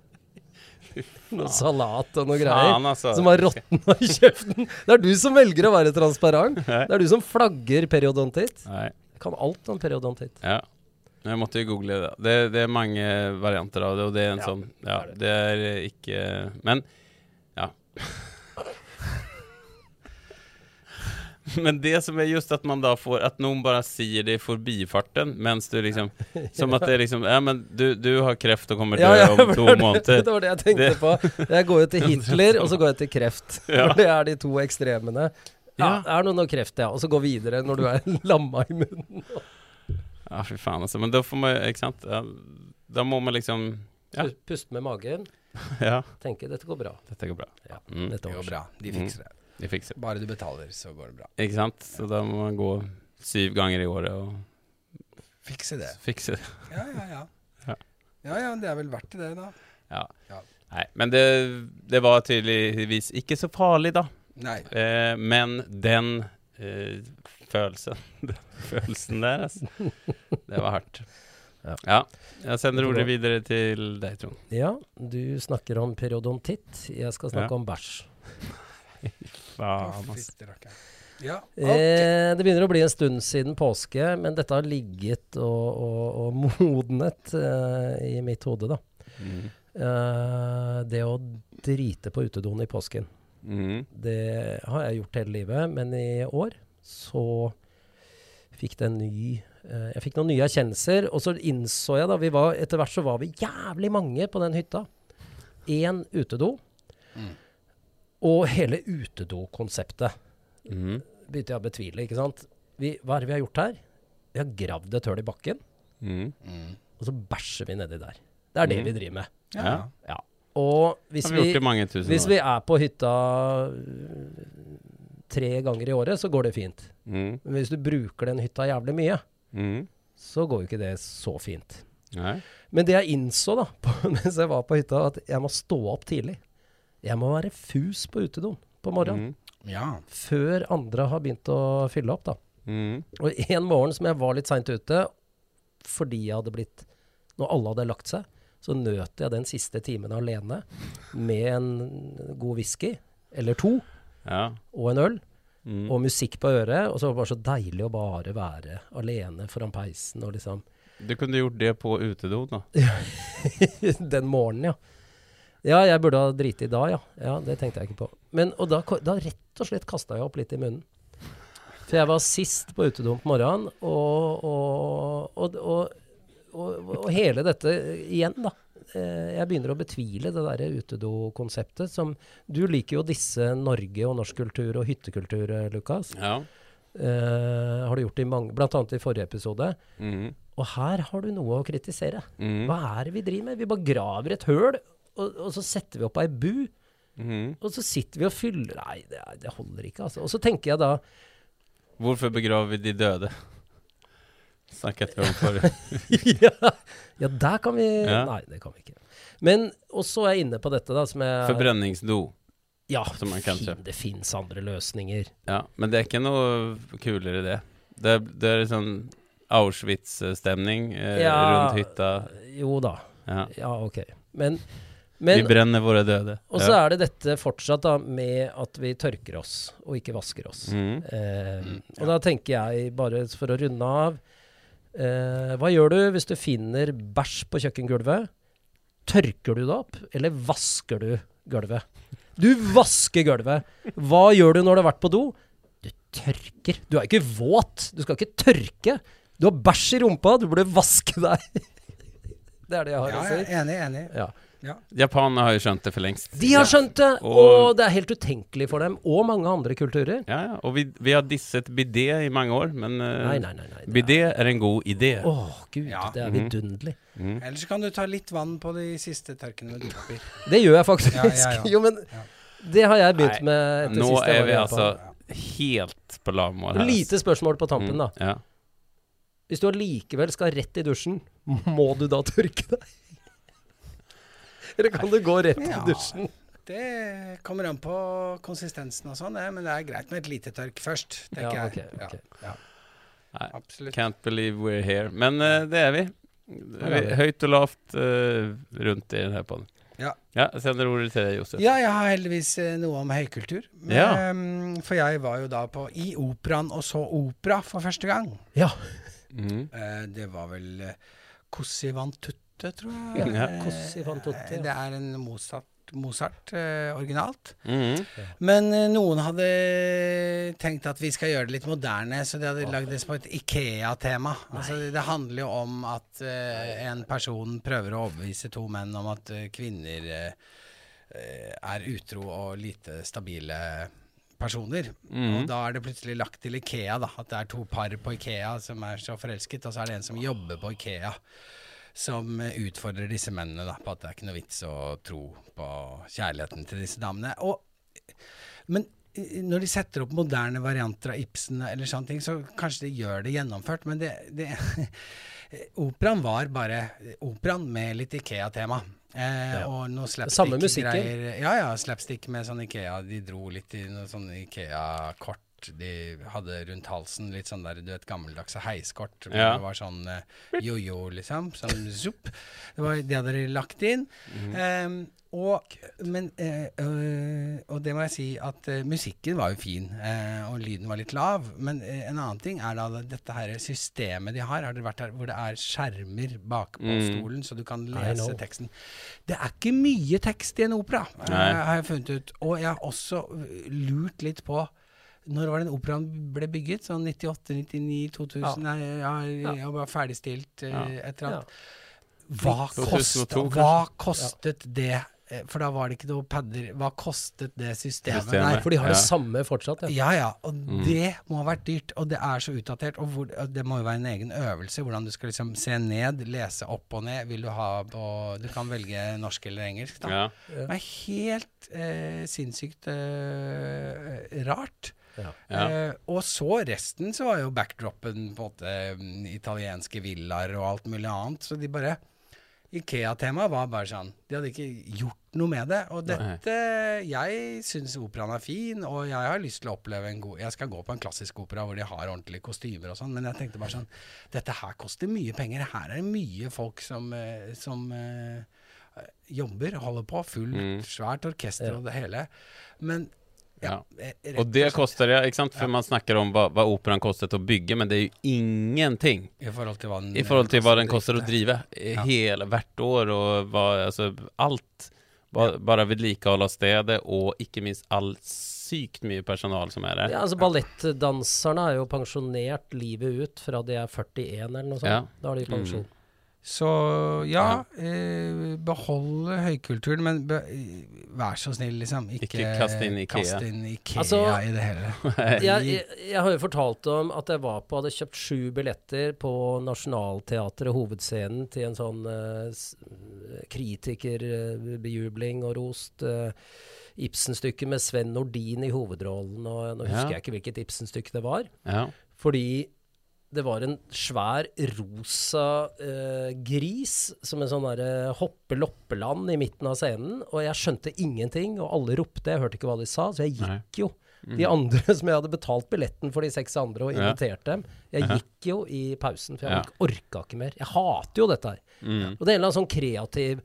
Noe salat og noe greier. Faen, altså. Som har råtna i kjeften. Det er du som velger å være transparent. Det er du som flagger periodontitt. Nei. Jeg kan alt om periodontitt. Ja. Jeg måtte jo google det. Det, det er mange varianter av det, og det er en Ja, sånn Ja, det er er ikke Men ja. Men det som er just at man da får At noen bare sier det i forbifarten mens du liksom Som at det er liksom Ja, men du, du har kreft og kommer dø om for to det, var det, måneder. det var det jeg tenkte på. Jeg går jo til Hitler, og så går jeg til kreft. Ja. For det er de to ekstremene. Ja, Ja. det er noe kreft, ja. Og så gå videre når du er lamma i munnen. Ja, fy faen, altså. Men da får man Ikke sant? Ja, da må man liksom Ja. Puste med magen. Ja, Tenke dette går bra. dette går bra. Ja, Mm. dette går bra. De fikser det. De fikser. Bare du betaler, så går det bra. Ikke sant? Så da må man gå syv ganger i året og Fikse det. fikse det. Ja, ja, ja. Ja. Ja, ja, det er vel verdt det, da. Ja. Ja. Nei, men det, det var tydeligvis ikke så farlig, da. Nei. Eh, men den eh, følelsen følelsen der, altså. Det var hardt. Ja. Ja. Jeg sender ordet videre til deg, Trond. Ja, du snakker om periodontitt. Jeg skal snakke Ja. om bæsj. Faen, altså. Ja. Eh, det begynner å bli en stund siden påske, men dette har ligget og, og, og modnet eh, i mitt hode, da. Mm. Eh, det å drite på utedoen i påsken. Mm. Det har jeg gjort hele livet, men i år så fikk det en ny eh, Jeg fikk noen nye erkjennelser, og så innså jeg da vi var, Etter hvert så var vi jævlig mange på den hytta. Én utedo. Mm. Og hele utedokonseptet Mm. begynte jeg å betvile, ikke sant. Vi, hva er det vi har gjort her? Vi har gravd et hull i bakken, Mm. Mm. og så bæsjer vi nedi der. Det er det Mm. vi driver med. Ja. Ja. Og hvis vi hvis vi er på hytta tre ganger i året, så går det fint. Mm. Men hvis du bruker den hytta jævlig mye, Mm. så går jo ikke det så fint. Nei. Men det jeg innså da, på, mens jeg var på hytta, at jeg må stå opp tidlig. Jeg må være fus på utedoen på morgenen. Mm. ja. Før andre har begynt å fylle opp, da. Mm. Og en morgen som jeg var litt seint ute, fordi jeg hadde blitt Når alle hadde lagt seg, så nøt jeg den siste timen alene med en god whisky, eller to, Ja. og en øl, Mm. og musikk på øret. Og så var det bare så deilig å bare være alene foran peisen og liksom Du kunne gjort det på utedo, da. Den morgenen, ja. Ja, jeg burde ha driti da, ja. Ja, Det tenkte jeg ikke på. Men, og da, da rett og slett kasta jeg opp litt i munnen. For jeg var sist på utedoen på morgenen, og, og, og, og, og, og hele dette igjen, da. Eh, Jeg begynner å betvile det derre utedokonseptet som Du liker jo disse Norge og norsk kultur og hyttekultur, eh, Lukas. Ja. Eh, har du gjort i mange Blant annet i forrige episode. Mm. Og her har du noe å kritisere. Mm. Hva er det vi driver med? Vi bare graver et høl, og, og så setter vi opp ei bu, Mm. og så sitter vi og fyller Nei, det, det holder ikke, altså. Og så tenker jeg da Hvorfor begraver vi de døde? Snakket vi om forrige. ja, ja, der kan vi Ja. Nei, det kan vi ikke. Men og så er jeg inne på dette, da, som jeg Forbrenningsdo. Ja, som man kan fin, det fins andre løsninger. Ja, men det er ikke noe kulere det. Det, det er sånn Auschwitz-stemning eh, Ja. rundt hytta. Jo da. Ja. Ja, ok. Men, vi brenner våre døde. Og så er det dette fortsatt da med at vi tørker oss, og ikke vasker oss. mm. Eh, Mm, og da tenker jeg, bare for å runde av eh, Hva gjør du hvis du finner bæsj på kjøkkengulvet? Tørker du det opp, eller vasker du gulvet? Du vasker gulvet! Hva gjør du når du har vært på do? Du tørker. Du er ikke våt. Du skal ikke tørke. Du har bæsj i rumpa, du burde vaske deg. det er det jeg har å ja, enig, enig. Ja. Ja. Japanerne har jo skjønt det for lengst. De har skjønt det, Og- og det er helt utenkelig for dem, og mange andre kulturer. Ja, ja. Og vi, vi har disset bidé i mange år, men uh, Nei, nei, nei. nei bidé er- er en god idé. Åh, gud, Ja. det er Mhm. vidunderlig. Mm. Ellers kan du ta litt vann på de siste tørkene med dopapir. Det gjør jeg faktisk. Ja, ja, ja. Jo, men Ja. det har jeg begynt Nei, med etter Nå siste. Nå er vi altså Japan. helt på lavmål her. Lite spørsmål på tampen, da. Mm, ja. Hvis du allikevel skal rett i dusjen, må du da tørke deg? Eller kan du gå rett i dusjen? Det kommer an på konsistensen og sånn, men det er greit med et lite tørk først, tenker Ja, jeg. Okay. ok. Ja, Nei, absolutt. Can't believe we're here. Men uh, det er vi. Er vi. Høyt og lavt uh, rundt i denne podden. Ja. ja jeg sender ordet til deg, Josef. Ja, jeg har heldigvis uh, noe om høykultur. Men, Ja. um, For jeg var jo da på i operaen og så opera for første gang. Ja. Mm. Eh, det var vel uh, Cossi van tutte, tror jeg. Ja. Eh, Cossi van tutte, ja. Det er en Mozart, Mozart eh, originalt. Mm. Men eh, noen hadde tenkt at vi skal gjøre det litt moderne, så de hadde lagd det på et Ikea-tema. Altså, det handler jo om at eh, en person prøver å overbevise to menn om at eh, kvinner eh, eh, er utro og lite stabile personer. Mm. Og da er det plutselig lagt til Ikea, da. At det er to par på Ikea som er så forelsket, og så er det en som jobber på Ikea. Som eh, utfordrer disse mennene da, på at det er ikke noe vits å tro på kjærligheten til disse damene. Og, men eh, når de setter opp moderne varianter av Ibsen eller sånne ting, så kanskje de gjør det gjennomført, men det, det Operaen var bare operaen med litt Ikea-tema. Eh, Ja. Og noe slapstick-greier. Ja, ja, slapstick med sånn Ikea. De dro litt i noe sånn Ikea-kort de hadde rundt halsen. Litt sånn der, du vet, gammeldagse heiskort. hvor Ja. Det var sånn eh, jojo, liksom. Sånn zoop Det var det hadde de lagt inn. Mm. Um, og, men, eh, øh, og det må jeg si at eh, musikken var jo fin, eh, og lyden var litt lav. Men en annen ting er da dette her systemet de har. Har dere vært her hvor det er skjermer bakpå Mm. stolen, så du kan lese teksten? Det er ikke mye tekst i en opera, har jeg funnet ut. Og jeg har også øh, lurt litt på når var den operaen ble bygget? Sånn 98, 99, 2000? Ja. Nei, ja, Ja. jeg var ferdigstilt eh, Ja. et eller Ja. annet. Hva, 2002 kostet, hva kostet det? Eh, For da var det ikke noe padder. Hva kostet det systemet? Systemet. der? For de har Ja. det samme fortsatt, ja. Ja ja, og Mm. det må ha vært dyrt, og det er så utdatert. Og hvor, det må jo være en egen øvelse, hvordan du skal liksom se ned, lese opp og ned. Vil du ha på Du kan velge norsk eller engelsk, da. Ja. Det er helt eh, sinnssykt eh, rart. Ja. Eh, og så resten så var jo backdropen på en måte mm, italienske villaer og alt mulig annet. Så de bare Ikea-temaet var bare sånn De hadde ikke gjort noe med det. Og dette Jeg syns operaen er fin, og jeg har lyst til å oppleve en god Jeg skal gå på en klassisk opera hvor de har ordentlige kostymer og sånn, men jeg tenkte bare sånn Dette her koster mye penger. Her er det mye folk som, eh, som uh, jobber, holder på. Fullt, Mm. svært orkester og det hele. Men Ja. eh, rett Og det koster det, ikke sant? For man snakker om hva, hva operaen kostet å bygge, men det er jo ingenting I forhold til hva den, i forhold til hva den koster å drive Ja. hele hvert år, og hva, altså alt. Ba, bare vedlikehold av stedet, og ikke minst all sykt mye personal som er der. Ja, altså Ballettdanserne er jo pensjonert livet ut fra de er 41 eller noe sånt. Ja. Da har de pensjon. Så ja, eh, behold høykulturen, men be, vær så snill, liksom. Ikke, Ikke kast inn Ikea. kast inn Ikea Altså, i det hele. Jeg, jeg, jeg har jo fortalt om at jeg var på, hadde kjøpt sju billetter på Nationaltheatret, hovedscenen, til en sånn uh, kritikerbejubling og rost. Uh, Ibsen-stykke med Sven Nordin i hovedrollen. og Nå husker Ja. jeg ikke hvilket Ibsen-stykke det var. Ja. Fordi det var en svær rosa eh, gris som en sånn derre hoppe-loppeland i midten av scenen. Og jeg skjønte ingenting, og alle ropte. Jeg hørte ikke hva de sa, så jeg gikk jo. Mm. De andre som jeg hadde betalt billetten for de seks andre og Ja. invitert dem. Jeg Ja. gikk jo i pausen, for jeg Ja. ikke orka ikke mer. Jeg hater jo dette her. Mm. Og det er en eller annen sånn kreativ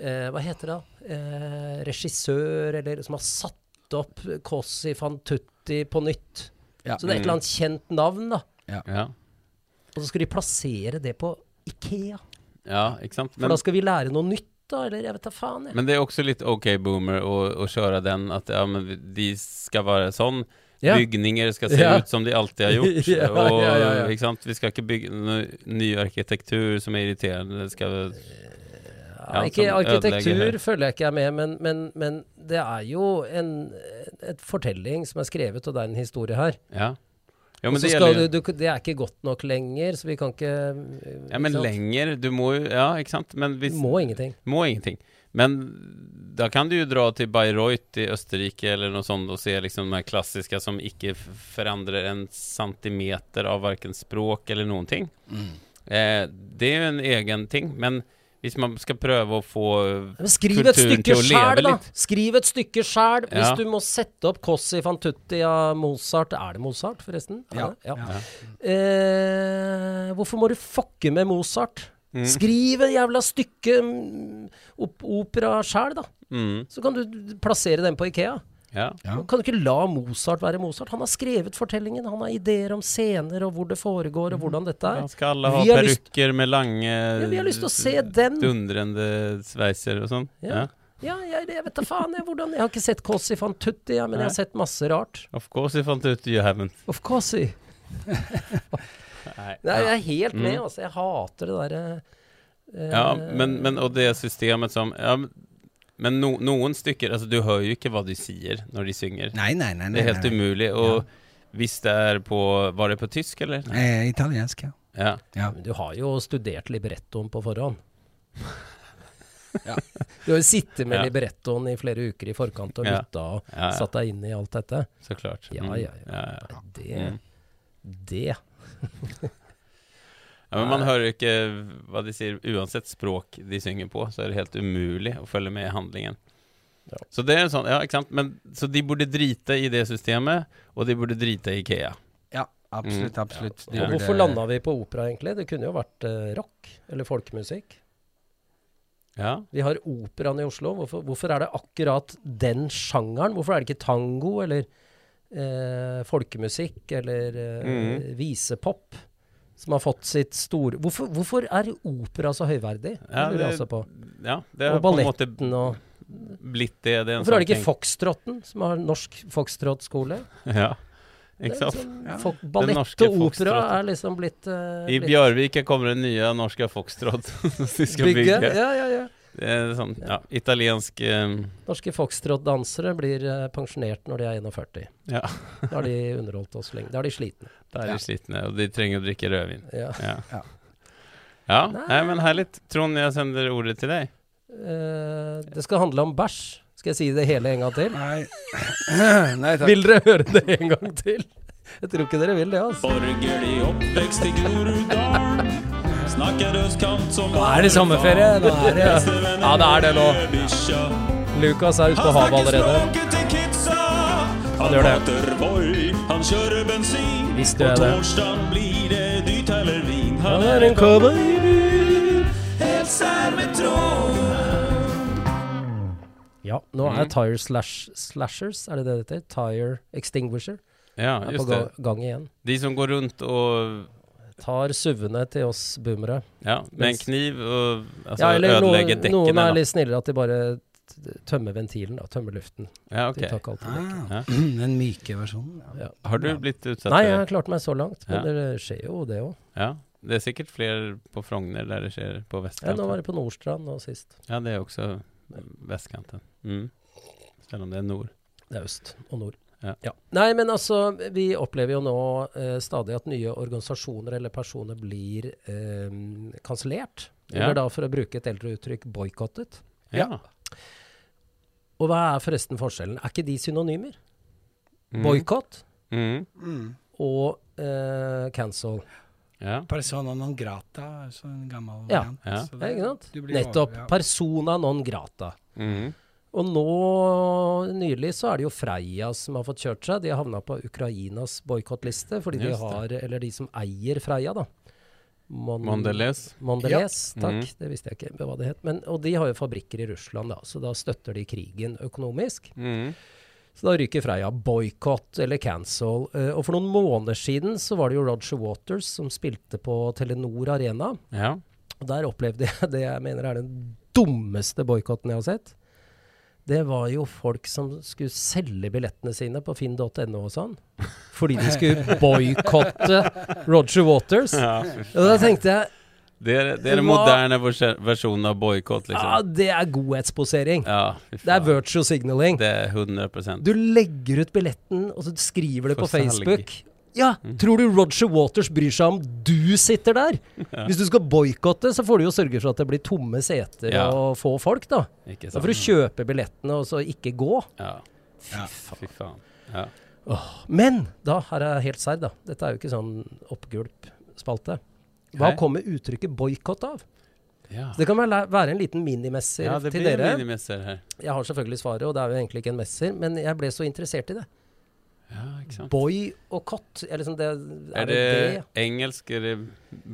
eh, Hva heter det? da? Eh, regissør, eller som har satt opp Kossi van tutti på nytt. Ja. Så det er et eller annet kjent navn, da. Ja. Og så skal de plassere det på Ikea. ja, ikke sant? For da skal vi lære noe nytt, da? Eller jeg vet da faen, jeg. men det er også litt OK boomer å, å kjøre den at ja, men de skal være sånn. Ja. Bygninger skal se Ja. ut som de alltid har gjort. Ja, og. Ikke sant? Vi skal ikke bygge noe ny arkitektur som er irriterende. Det skal ikke arkitektur ødelegger- føler jeg ikke er med, men, men, men det er jo en et fortelling som er skrevet, og det er en historie her. Ja. Ja, men det skal gjelder du, du, det er ikke godt nok lenger, så vi kan ikke Ja, men lenger Du må jo Ja, ikke sant? Men hvis må ingenting. Må ingenting. Men da kan du jo dra til Bayreuth i Østerrike eller noe sånt og se liksom de her klassiske som ikke forandrer en centimeter av verken språk eller noen ting. Eh, det er jo en egen ting, men hvis man skal prøve å få Men skriv et kulturen stykke til å leve da! litt. Skriv et stykke sjæl! Hvis Ja. du må sette opp Cossi van tutti av Mozart Er det Mozart, forresten? Ja. ja. Ja. Eh, hvorfor må du fucke med Mozart? Mm. Skriv et jævla stykke op opera sjæl, da. Mm, Så kan du plassere den på Ikea. Ja. Ja. Kan du ikke la Mozart være Mozart? Han har skrevet fortellingen, han har ideer om scener og hvor det foregår og hvordan dette er. er. skal alle ha Vi har lyst- perukker med lange Ja, vi har lyst til å se den. Dundrende sveiser og sånn. Ja. Ja. Ja, jeg, jeg vet da faen jeg, hvordan Jeg har ikke sett Cossi van tutti, ja, men jeg har sett masse rart. Of course you found out you haven't. Of course. Nei. Nei, jeg er helt med, Mm. altså. Jeg hater det derre eh, Ja, men, men og det systemet som ja, men- no, noen stykker Altså, du hører jo ikke hva de sier når de synger. Nei, nei, nei. nei, Det er helt nei, nei. umulig. Og hvis det er på Var det på tysk, eller? Eh, italiensk, ja. Ja. ja. Men Du har jo studert librettoen på forhånd. Ja. Du har jo sittet med Ja. librettoen i flere uker i forkant og Ja. lytta og ja, ja. satt deg inn i alt dette. Så klart. Ja, Mm. ja, ja. ja, ja. Det Mm. Det Ja, men man hører jo ikke hva de sier. Uansett språk de synger på, så er det helt umulig å følge med i handlingen. Ja. Så det er sånn, ja, ikke sant? Men, så de burde drite i det systemet, og de burde drite i Ikea. ja, absolutt, absolutt. De Ja. Og burde- hvorfor landa vi på opera, egentlig? Det kunne jo vært uh, rock eller folkemusikk. Ja. Vi har operaen i Oslo. Hvorfor, hvorfor er det akkurat den sjangeren? Hvorfor er det ikke tango eller uh, folkemusikk eller uh, mm. visepop som har fått sitt store hvorfor, hvorfor er opera så høyverdig? Det Ja, lurer jeg det- også på. ja, det har Og på en måte balletten og blitt det. det er Hvorfor er det sånn ikke Foxtrotten, som har norsk foxtrot-skole? Ja, ikke sant? liksom- Ja. folk- Ballett og opera er liksom blitt, uh, I Bjørvik kommer det nye norske Foxtrot som de skal bygge. bygge. Ja, ja, ja. Det er sånn, ja, italiensk um... Norske foxtrot-dansere blir eh, pensjonert når de er 41. Ja, Da har de underholdt oss lenge. Da er de slitne. da er Ja. de slitne, og de trenger å drikke rødvin. Ja. Ja. Ja. Ja, Nei. nei, men herlig. Trond, jeg sender ordet til deg. Uh, det skal handle om bæsj. Skal jeg si det hele en gang til? Nei, Nei takk. Vil dere høre det en gang til? Jeg tror ikke dere vil det, altså. Borgerlig oppvekst i Groruddalen. Nå er det sommerferie. Nå er det Ja, det er det nå. Lukas er ute på havet allerede. Han gjør det. Visste jeg det. Han er en cowboy. helt sær med tråd. Ja, nå er Mm. Tire slash, Slashers, er det det det heter? Tire Extinguisher. Ja, Er på just det. gang igjen. De som går rundt og Tar suvene til oss boomere. Ja, med en kniv og altså, Ja, noen, dekkene. noen da. er litt snillere at de bare tømmer ventilen, da. Tømmer luften. Ja, De ok. tar ikke alltid. Ah, Ja. den myke versjonen. Ja. Har du blitt utsatt Nei, jeg har klart meg så langt. Men Ja. det skjer jo, det òg. Ja. Det er sikkert flere på Frogner der det skjer på vestkanten. Ja, nå var det på Nordstrand nå sist. Ja, det er også vestkanten. Mm. Selv om det er nord. Det er øst og nord. Ja. Nei, men altså, vi opplever jo nå eh, stadig at nye organisasjoner eller personer blir eh, kansellert. Ja. Eller da, for å bruke et eldre uttrykk, boikottet. Ja. Og hva er forresten forskjellen? Er ikke de synonymer? Mm. Boikott Mm. Mm. og eh, cancel. Ja. Persona non grata, altså en gammel Ja. variant. Ja. det-? Nettopp. over- ja. Persona non grata. Mm. Og nå nylig så er det jo Freia som har fått kjørt seg. De har havna på Ukrainas boikottliste fordi de har, eller de som eier Freia, da. Mon Mondelez. Mondelez, takk. Mm. Det visste jeg ikke hva det het. Men, og de har jo fabrikker i Russland, da, så da støtter de krigen økonomisk. Mm. Så da ryker Freia boikott eller cancel. Uh, og for noen måneder siden så var det jo Roger Waters som spilte på Telenor Arena. Ja. Og der opplevde jeg det jeg mener er den dummeste boikotten jeg har sett. Det var jo folk som skulle selge billettene sine på finn.no og sånn. Fordi de skulle boikotte Roger Waters. ja. Og da tenkte jeg Det er, det er den moderne vers- versjonen av boikott, Ja, liksom. det er godhetsposering. Ja, Det er virtual signaling. Det er 100 Du legger ut billetten, og så skriver du på på salg. Ja, Mm. tror du Roger Waters bryr seg om du sitter der? Ja. Hvis du skal boikotte, så får du jo sørge for at det blir tomme seter Ja. og få folk, da. Ikke Da får du kjøpe billettene og så ikke gå. Ja, Fy faen. fy faen. Ja. Men da, her er jeg helt serr, da. Dette er jo ikke sånn oppgulp-spalte. Hva Hei. kommer uttrykket boikott av? Ja. Det kan være en liten minimesser ja, til dere. minimesser. Jeg har selvfølgelig svaret, og det er jo egentlig ikke en messer, men jeg ble så interessert i det. Ja, ikke sant. Boy og katt Er, liksom det, er, Er det det det? engelsk, er det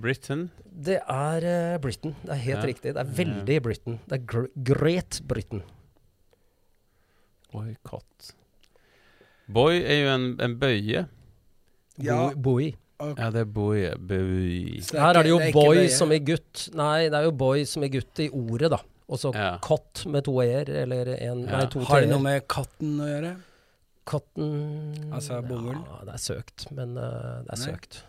Britain? Det er uh, Britain. Det er helt Ja. riktig. Det er veldig Britain. Det er gr Great Britain. Boy, katt Boy er jo en, en bøye. Ja. Boy. Okay. Ja, det er boy. Boy. så Her er det jo det boy bøye. som i gutt. Nei, det er jo boy som i gutt i ordet, da. Og så Ja. cott med to e-er, eller en, Ja. nei, to Har det noe med katten å gjøre? Katten Altså bomull? Ja, det er søkt, men uh, det er Nei. søkt.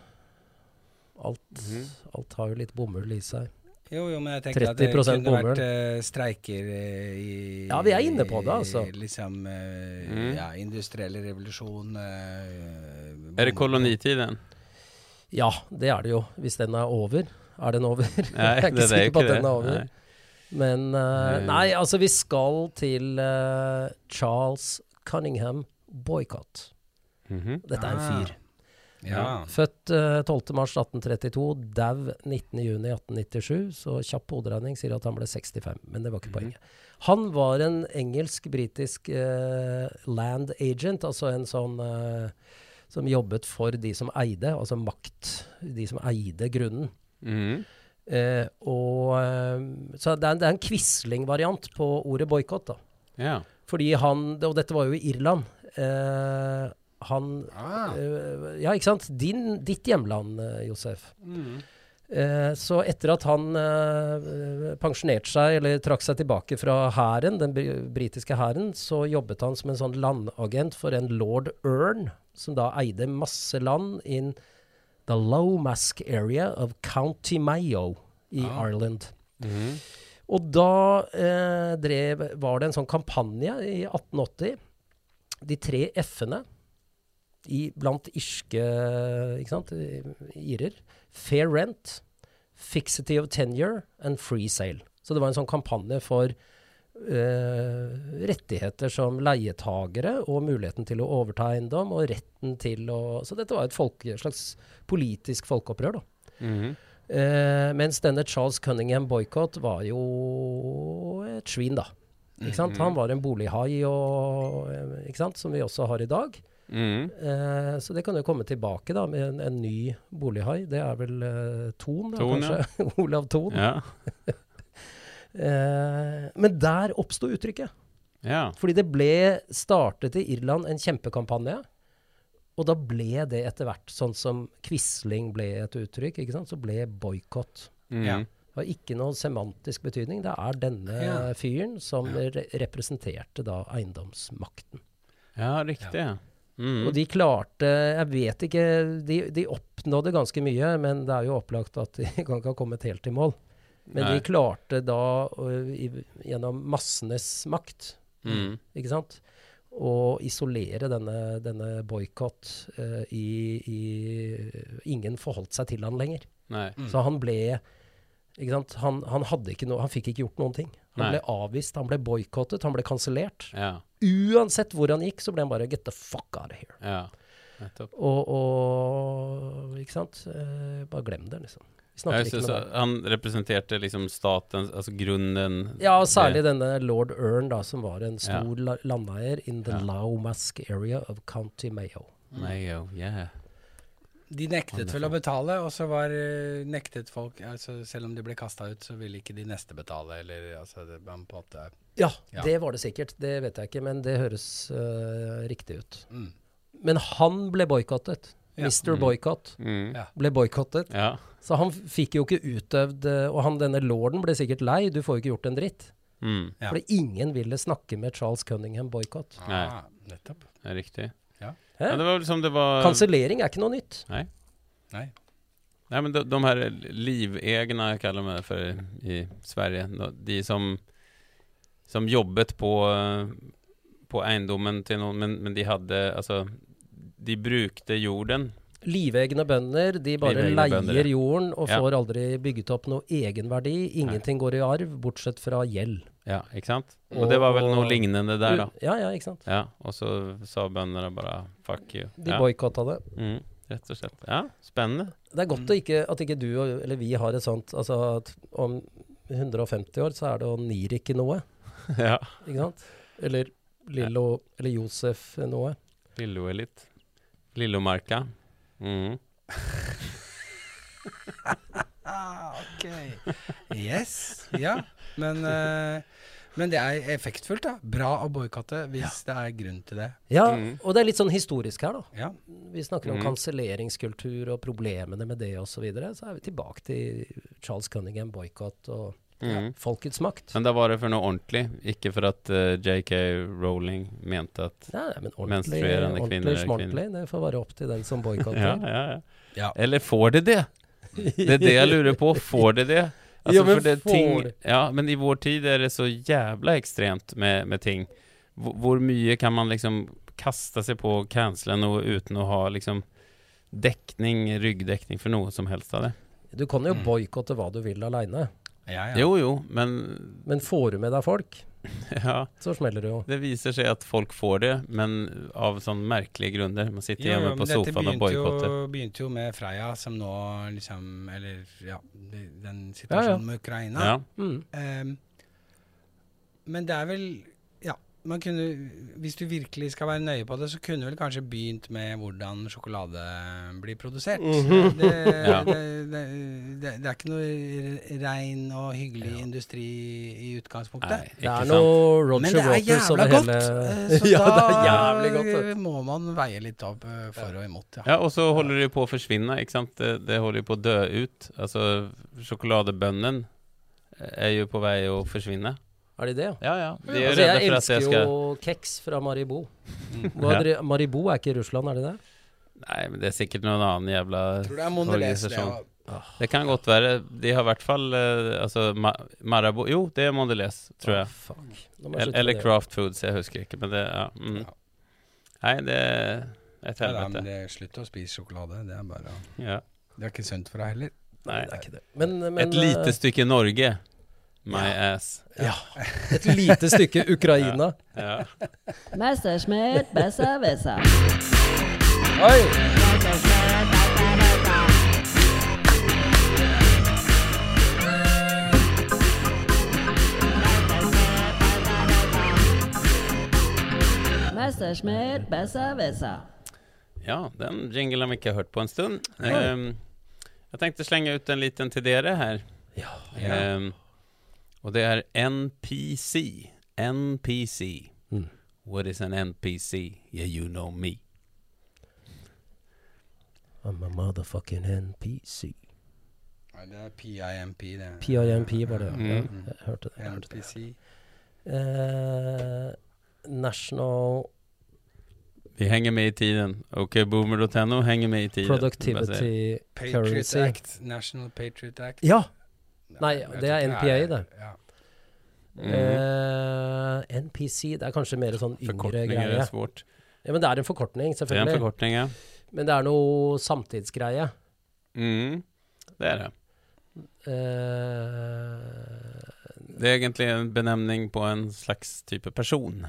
Alt, Mhm. alt har jo litt bomull i seg. Jo, jo, men jeg tenker at det kunne bomull. vært uh, streiker uh, i Ja, vi er inne på det, altså. Liksom eh, Mm. ja, industriell revolusjon eh, Er det kolonitiden? Ja, det er det jo. Hvis den er over. Er den over? Nei, jeg er ikke er sikker på at den er over. Nei. Men uh. Nei, altså, vi skal til uh, Charles Cunningham Boycott. -hmm. Dette er en Ah. fyr. Ja. Født uh, 12.3.1832, dau 19.6.1897. Så kjapp hoderegning sier at han ble 65, men det var ikke Mhm. poenget. Han var en engelsk-britisk uh, land agent, altså en sånn uh, som jobbet for de som eide, altså makt, de som eide grunnen. Mhm. Uh, og, så det er, det er en Quisling-variant på ordet boikott, da. Ja. Fordi han, og dette var jo i Irland, eh, han Ah. eh, Ja, ikke sant? Din, ditt hjemland, eh, Josef. Mm. Eh, så etter at han pensjonerte seg, eller trakk seg tilbake fra hæren, den br- britiske hæren, så jobbet han som en sånn landagent for en lord Earn, som da eide masse land in the Low Mask area of County Mayo i Ah. Ireland. Mm. Og da eh, drev, var det en sånn kampanje i 1880. De tre F-ene blant irske irer. Fair rent, fixity of tenure and free sale. Så det var en sånn kampanje for Uh, rettigheter som leietagere og muligheten til å overta eiendom og retten til å Så dette var et folke, slags politisk folkeopprør, da. Mm -hmm. uh, mens denne Charles Cunningham-boikott var jo et svin, da. Ikke sant? Han var en bolighai, og, eh, ikke sant? som vi også har i dag. Mm. Eh, så det kan jo komme tilbake da med en, en ny bolighai. Det er vel eh, Thon, da, Thon, ja. kanskje? Olav Thon. Ja. Eh, men der oppsto uttrykket. ja. Fordi det ble startet i Irland en kjempekampanje. Og da ble det etter hvert, sånn som Quisling ble et uttrykk, ikke sant? så ble boikott. Mm. Ja. Det har ikke noen semantisk betydning. Det er denne Ja. fyren som re representerte da eiendomsmakten. Ja, riktig. Ja. Mm. Og de klarte Jeg vet ikke de, de oppnådde ganske mye, men det er jo opplagt at de kan ikke ha kommet helt i mål. Men Nei. de klarte da, i, gjennom massenes makt, mm. ikke sant, å isolere denne, denne boikott uh, i, i Ingen forholdt seg til han lenger. Nei. Så han ble? Han, han, hadde ikke noe, han fikk ikke gjort noen ting. Han Nei. ble avvist, han ble boikottet, han ble kansellert. Ja. Uansett hvor han gikk, så ble han bare 'get the fuck out of here'. Ja. Og, og Ikke sant? Eh, bare glem det, liksom. Med så han representerte liksom staten, altså grunnen Ja, og særlig det- denne lord Earn, da, som var en stor ja. landeier in the Ja. Laumask area of County Mayo. Mayo, yeah. De nektet vel å betale, og så var eh, nektet folk altså Selv om de ble kasta ut, så ville ikke de neste betale, eller altså det, man på en måte Ja, Ja. det var det sikkert. Det vet jeg ikke, men det høres uh, riktig ut. mm. Men han ble boikottet. Ja. Mr. Mm. Boycott Mm. Ble boikottet. Ja. Så han fikk jo ikke utøvd eh, Og han, denne lorden ble sikkert lei. Du får jo ikke gjort en dritt. Mm. Ja. Fordi ingen ville snakke med Charles Cunningham Boycott. Nei. Ah, nettopp. Det er riktig. Ja. Det var liksom det var Kansellering er ikke noe nytt. Nei. Nei, Nej, men de, de här livegna kallar man det för i Sverige. De- som, som jobbet på, på eiendommen til noen, men, men de hadde altså De brukte jorden. Livegne bønder, de bare Livegne leier bønder, ja. jorden og Ja. får aldri bygget opp noe egenverdi. Ingenting går i arv, bortsett fra gjeld. Ja, ikke sant? Og det var vel noe lignende der, da. Ja, ja, ikke sant. Ja, og så sa bøndene bare 'fuck you'. De ja. boikotta det. Mm, rett og slett. Ja, spennende. Det er godt å ikke, at ikke du eller vi har et sånt Altså at om 150 år så er det å ikke noe, ja. ikke sant? Eller Lillo eller Josef noe. Lillo-elit. Lillomarka. Mm. Ah, ok. Yes. Ja. Men, uh, men det er effektfullt, da. Bra å boikotte hvis det er grunn til det. Ja, Mm. og det er litt sånn historisk her, da. Ja. Vi snakker om mm. kanselleringskultur og problemene med det osv. Så, videre. så er vi tilbake til Charles Cunningham, boikott og Mm. folkets makt. Men da var det for noe ordentlig, ikke for at uh, JK Rowling mente at Ja, men Menstruerende kvinner er kvinner. det får være opp til den som boikotter. ja, ja, ja. Ja. Eller får de det? Det er det jeg lurer på. Får de det? Altså, Ja, men for det ting, ja, men i vår tid er det så jævla ekstremt med, med ting. Hvor, hvor mye kan man liksom kaste seg på og uten å ha liksom dekning, ryggdekning for noe som helst av det? Du kan jo Mm. boikotte hva du vil aleine, Ja, ja. Jo, jo, men men får du med deg folk, ja, så smeller det jo. det viser seg at folk får det, men av sånn merkelige grunner. Man sitter Jo, jo, hjemme på sofaen og boikotter. Dette begynte jo med Freia, som nå liksom Eller ja, den den Ja, ja. situasjonen med Ukraina. Ja. Mm. Um, men det er vel kunne Hvis du virkelig skal være nøye på det, så kunne du vel kanskje begynt med hvordan sjokolade blir produsert. Mhm. det, Ja. det, det, det, det er ikke noe rein og hyggelig industri i utgangspunktet. Nei, Det er noe Roger Men det er jævla over godt! hele eh, Så Ja, da godt. må man veie litt opp eh, for og imot, ja. Ja, og så holder det på å forsvinne, ikke sant? Det, det holder på å dø ut. Altså, sjokoladebønnen er jo på vei å forsvinne. Er de det, ja? Ja, ja. De er Altså, jeg for elsker jeg skal jo keks fra Maribou. Mm. Hva Ja. dri- Maribou er ikke i Russland, er det det? Nei, men det er sikkert noen annen jævla tror det er Mondelez, det organisasjon. Det kan godt være. De har i hvert fall eh, Altså, Ma Marabou Jo, det er Mondelez, tror jeg. Oh, Eller, eller. Craft Foods, jeg husker ikke. Men det Ja. Mm. Ja. Nei, det er et Ja, helvete. Ja, slutt å spise sjokolade. Det er bare Ja. Det er ikke sunt for deg heller. Nei. Det er ikke det. Men, men Et lite eh, stykke Norge. My ass. Ja. Et lite stykke Ukraina. Ja. Messerschmitt, besser, besser. Oi! Messerschmitt, besser, besser. Ja, den jinglen har vi ikke hørt på en stund. Ehm, jeg tenkte slenge ut en liten til dere her. Ja. Ehm, og det er NPC. NPC. Mm. What is an NPC? Yeah, you know me. I'm a motherfucking NPC. Nei, det er PIMP, det. PIMP var det, ja. Mm. Jeg hørte det. Jeg hørte det. NPC. Eh, National Vi henger med i tiden. Ok, boomer.no henger med i tiden. Productivity Patriot Currency. Act. National Patriot Act. Ja! Nei, det er NPA, det. Ja. Mm. Eh, NPC, det er kanskje mer sånn yngre greie. er svårt. Ja, men det er en forkortning, selvfølgelig. Det er en forkortning, ja. Men det er noe samtidsgreie. Mhm. Det er det. Eh, Det er egentlig en benevning på en slags type person.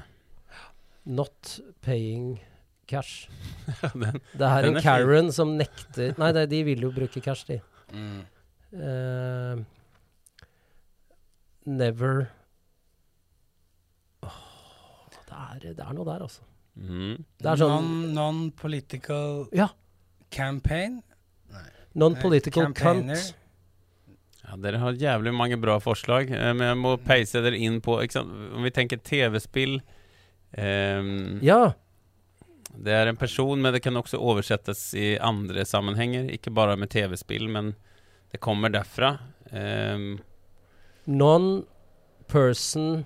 not paying cash. Den, Det er en er. Karen som nekter Nei, det, de vil jo bruke cash, de. Mm. Eh, never oh, det, er, det er noe der, altså. Mm. Det er sånn Non- Non-political Ja. campaign. Non-political Campaigner. cunt. Ja, dere har jævlig mange bra forslag, eh, men jeg må peise dere inn på? Om vi tenker TV-spill um, Ja. Det er en person, men det kan også oversettes i andre sammenhenger. Ikke bare med TV-spill, men det kommer derfra. Ehm, Non-person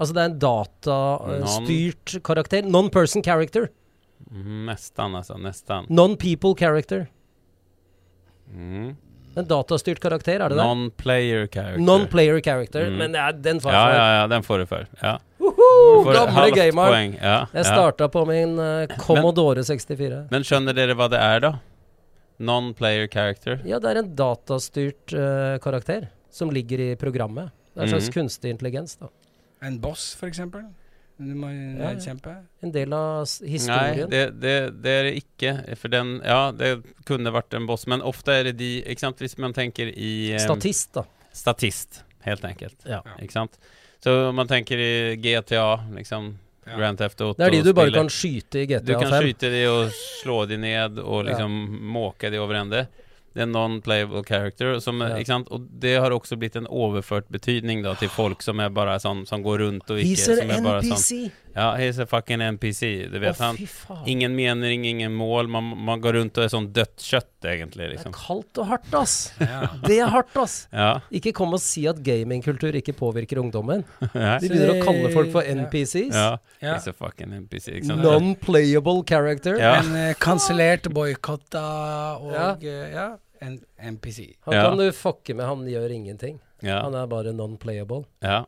Altså det er en Non- datastyrt karakter. Non-person character. mm, nesten, altså. Nesten. Non-people character. Mm. En datastyrt karakter, er det det? Non-player character. Non-player character. Mm. Men ja, den får Ja, jeg ja, for. ja, den får du for. Ja. Får Gamle gamer. Ja, Jeg ja. starta på min uh, Commodore 64. Men skjønner dere hva det er, da? Non-player character. Ja, det er en datastyrt uh, karakter som ligger i programmet. Det er en slags Mhm. kunstig intelligens, da. En boss, eksempel. Du må nedkjempe? ja. En del av historien? Nei, det, det, det er det ikke. For den Ja, det kunne vært en boss, men ofte er det de Ikke sant, hvis man tenker i eh, Statist, da. Statist, helt enkelt. Ja. Ikke sant? Så om man tenker i GTA, liksom Ja. Grand Theft Auto Det er de du bare kan skyte i GTA 5. Du kan skyte de og slå de ned og Ja. liksom måke de over ende. Det er non-playable character. Som, Ja. Og det har også blitt en overført betydning da, til folk som er bare sånn Som går rundt og ikke He's an som bare sånn NPC! Ja, he's a fucking NPC. Det vet Å, han. Ingen mening, ingen mål. Man, man går rundt og er sånn dødt kjøtt, egentlig. Det er liksom kaldt og hardt, ass. Ja. Det er hardt, ass. Ja. Ikke kom og si at gamingkultur ikke påvirker ungdommen. De begynner å kalle folk for NPCs. ja. Ja. He's a fucking NPC. Non-playable character. Ja. En uh, kansellert, boikotta og Ja. Uh, ja. en NPC. Han Ja. kan du fucke med, han gjør ingenting. Ja. Han er bare non-playable. Ja.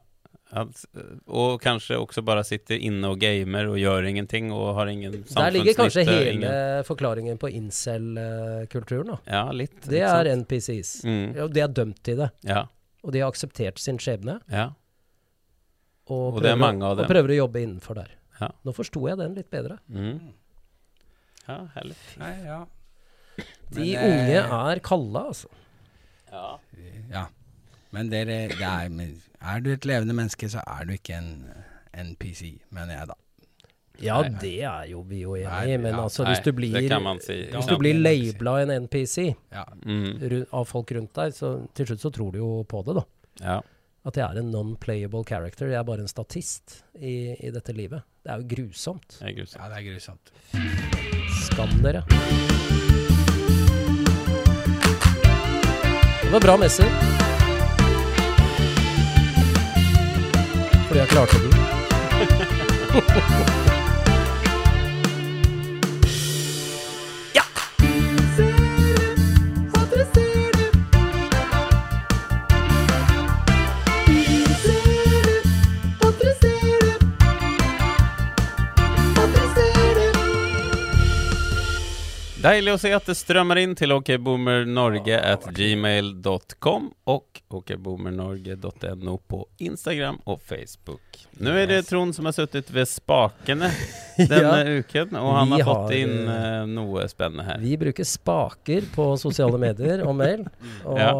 At, og kanskje også bare sitter inne og gamer og gjør ingenting og har ingen Der ligger kanskje hele ingen- forklaringen på incel-kulturen. Ja, litt. Det litt er sant? NPCs. Mm. Og de er dømt til det. Ja. Og de har akseptert sin skjebne. ja. Og, Og det er mange av dem. og prøver å jobbe innenfor der. Ja. Nå forsto jeg den litt bedre. Mm. Ja, herlig. Nei, ja. De Men, unge eh, er kalde, altså. Ja. Ja. Men dere, det er, er du et levende menneske, så er du ikke en NPC, mener jeg da. Ja, Nei. det er jo vi jo enig i, men ja. altså Nei, hvis du blir si. Hvis Ja. du blir En labela en NPC Ja. Mm. av folk rundt deg, så til slutt så tror du jo på det, da. Ja. At jeg er en non-playable character. Jeg er bare en statist i, i dette livet. Det er jo grusomt. Det er grusomt. ja, det er grusomt. Skam dere. Det var bra messer. Fordi jeg klarte den. Deilig å se at det strømmer inn til okboomernorge.gmail.com og okboomernorge.no på Instagram og Facebook. Nå er det Trond som har sittet ved spakene denne uken, og han har fått inn eh, noe spennende her. Vi bruker spaker på sosiale medier og mail, og Ja.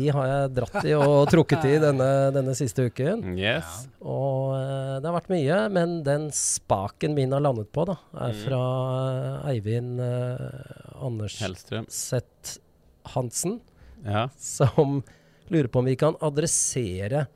de har jeg dratt i og trukket i denne, denne siste uken. Yes. Og uh, det har vært mye, men den spaken min har landet på, da, er Mm. fra uh, Eivind uh, Hellstrøm. Anderseth Hansen, Ja. som lurer på om vi kan adressere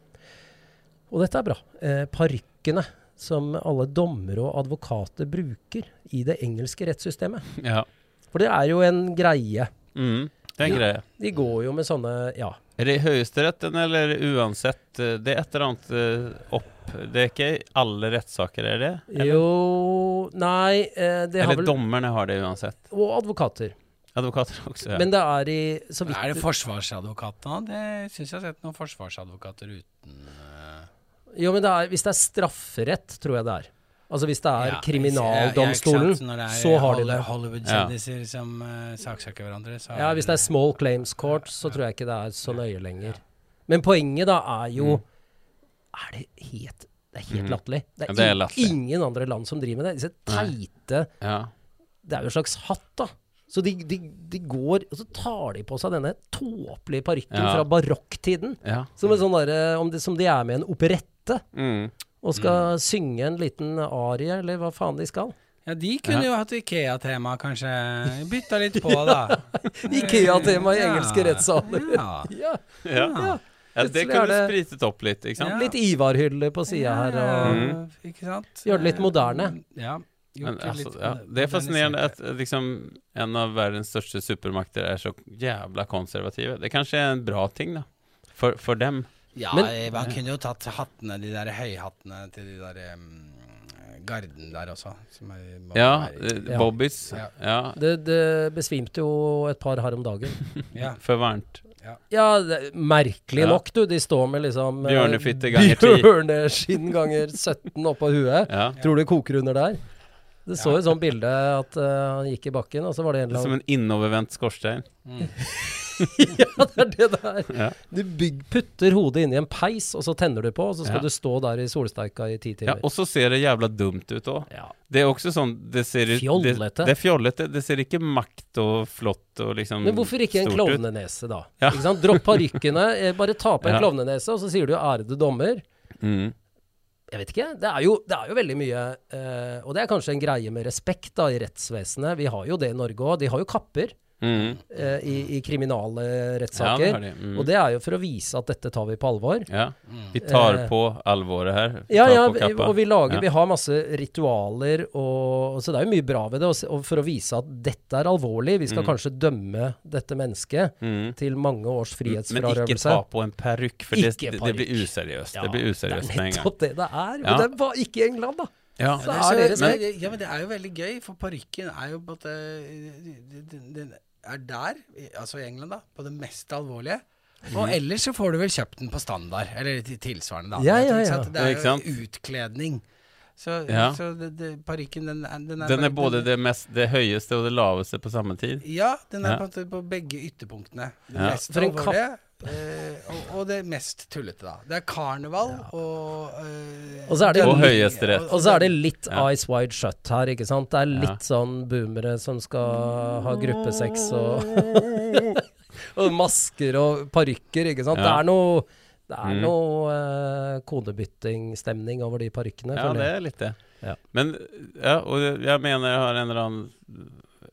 Og dette er bra. Eh, Parykkene som alle dommere og advokater bruker i det engelske rettssystemet. ja. For det er jo en greie. Mm. Det er en greie. De går jo med sånne Ja. Er det Høyesteretten eller uansett? eh, Det er et eller annet eh, Det er ikke alle rettssaker, er det? Eller, Jo Nei, eh, det har eller vel dommerne har det uansett. Og advokater. Advokater også, ja. Men det er i så vidt Er det forsvarsadvokatene? Det syns jeg har sett noen forsvarsadvokater uten uh... Jo, men det er, hvis det er strafferett, tror jeg det er. Altså hvis det er ja, kriminaldomstolen, ja, sant? Det er så har de det. Hollywood-kjendiser som uh, saksøker hverandre, så Ja, hvis det er small claims court, så tror jeg ikke det er så nøye lenger. Men poenget da er jo Er det helt Det er helt Mm. latterlig. Det er, Ja, det er latterlig. ingen andre land som driver med det. Disse teite ja. Det er jo en slags hatt, da. Så de, de, de går Og så tar de på seg denne tåpelige parykken Ja. fra barokktiden. ja. Som, en sånn om de, som de er med i en operette. Mm. Og skal synge en liten arie, eller hva faen de skal. Ja, de kunne Ja. jo hatt Ikea-tema, kanskje. Bytta litt på, da. Ikea-tema i Ja. engelske rettssaler. Ja. Ja. Ja. Det kunne det- spritet opp litt, ikke sant? Ja. Litt Ivar-hylle på sida her. Og Mm. Ikke sant? gjøre det litt moderne. Ja. Men, det altså, ja, det er fascinerende at eh, liksom, en av verdens største supermakter er så jævla konservative. Det kanskje er en bra ting, da. For, for dem. Ja, Men- eh, man kunne jo tatt hattene, de der høyhattene til de der um, garden der også. Som er, Ja, eh. Bobbys. Ja. Ja, Det, det besvimte jo et par her om dagen. ja. for varmt. Ja, det, merkelig Ja. nok, du. De står med liksom eh, Bjørnefitte ganger 10. Bjørneskinn ganger 17 oppå huet. Ja. Tror du det koker under der? Det så jo ja. sånn bilde at uh, han gikk i bakken, og så var det en eller annen som en innovervendt skorstein. Ja, det er det det er. Ja. Du bygg, putter hodet inn i en peis, og så tenner du på, og så skal Ja. du stå der i solsteika i ti timer. Ja, og så ser det jævla dumt ut òg. Ja. Det er også sånn det ser Fjollete. Det, det er fjollete. Det ser ikke makt og flott og liksom Men hvorfor ikke en klovnenese, da? Ja. Ikke sant? Dropp parykkene, eh, bare ta på en Ja. klovnenese, og så sier du 'ærede dommer'. Mm. Jeg vet ikke. Det er jo, det er jo veldig mye eh, Og det er kanskje en greie med respekt da i rettsvesenet. Vi har jo det i Norge òg. De har jo kapper Mm. eh, i, i kriminale Ja, det rettssaker. Mm. Og det er jo for å vise at dette tar vi på alvor. Ja. Vi tar Eh, på alvoret her. Vi Ja, ja, og vi lager Ja. Vi har masse ritualer, og så det er jo mye bra ved det. Og, og for å vise at dette er alvorlig. Vi skal Mm. kanskje dømme dette mennesket Mm. til mange års Men ikke ta på en parykk, for det, det, blir useriøst. Det blir useriøst med en gang. Det er nettopp det det er. Men det var ikke i England, da. Ja. Så det er det men- Ja, men det er jo veldig gøy, for parykken er jo på en Den, er der, altså i England, da, på det mest alvorlige. Og ellers så får du vel kjøpt den på standard, eller tilsvarende. Da. Ja, ja, ja. Det er jo utkledning. Så, Ja. så det, det, parykken, den, den er Den er både det, mest, det høyeste og det laveste på samme tid. Ja, den er Ja. på, på begge ytterpunktene. Det Ja. mest alvorlige, eh, og, og det mest tullete, da. Det er karneval og eh, Og så er det- Og høyesterett. Og så er det litt Ja. eyes wide shut her, ikke sant. Det er litt Ja. sånn boomere som skal ha gruppesex og Og masker og parykker, ikke sant. Det er noe det er Mm. noe eh, kodebyttingstemning over de parykkene. Ja, det er litt det. Ja. Men ja, og jeg mener jeg har en eller annen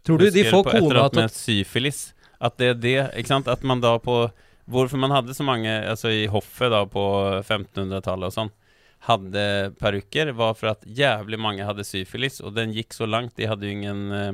Tror du de får kona til syfilis. At det er det, ikke sant? At man da på Hvorfor man hadde så mange Altså i hoffet da på 1500-tallet og sånn hadde parykker, var for at jævlig mange hadde syfilis, og den gikk så langt. De hadde jo ingen eh,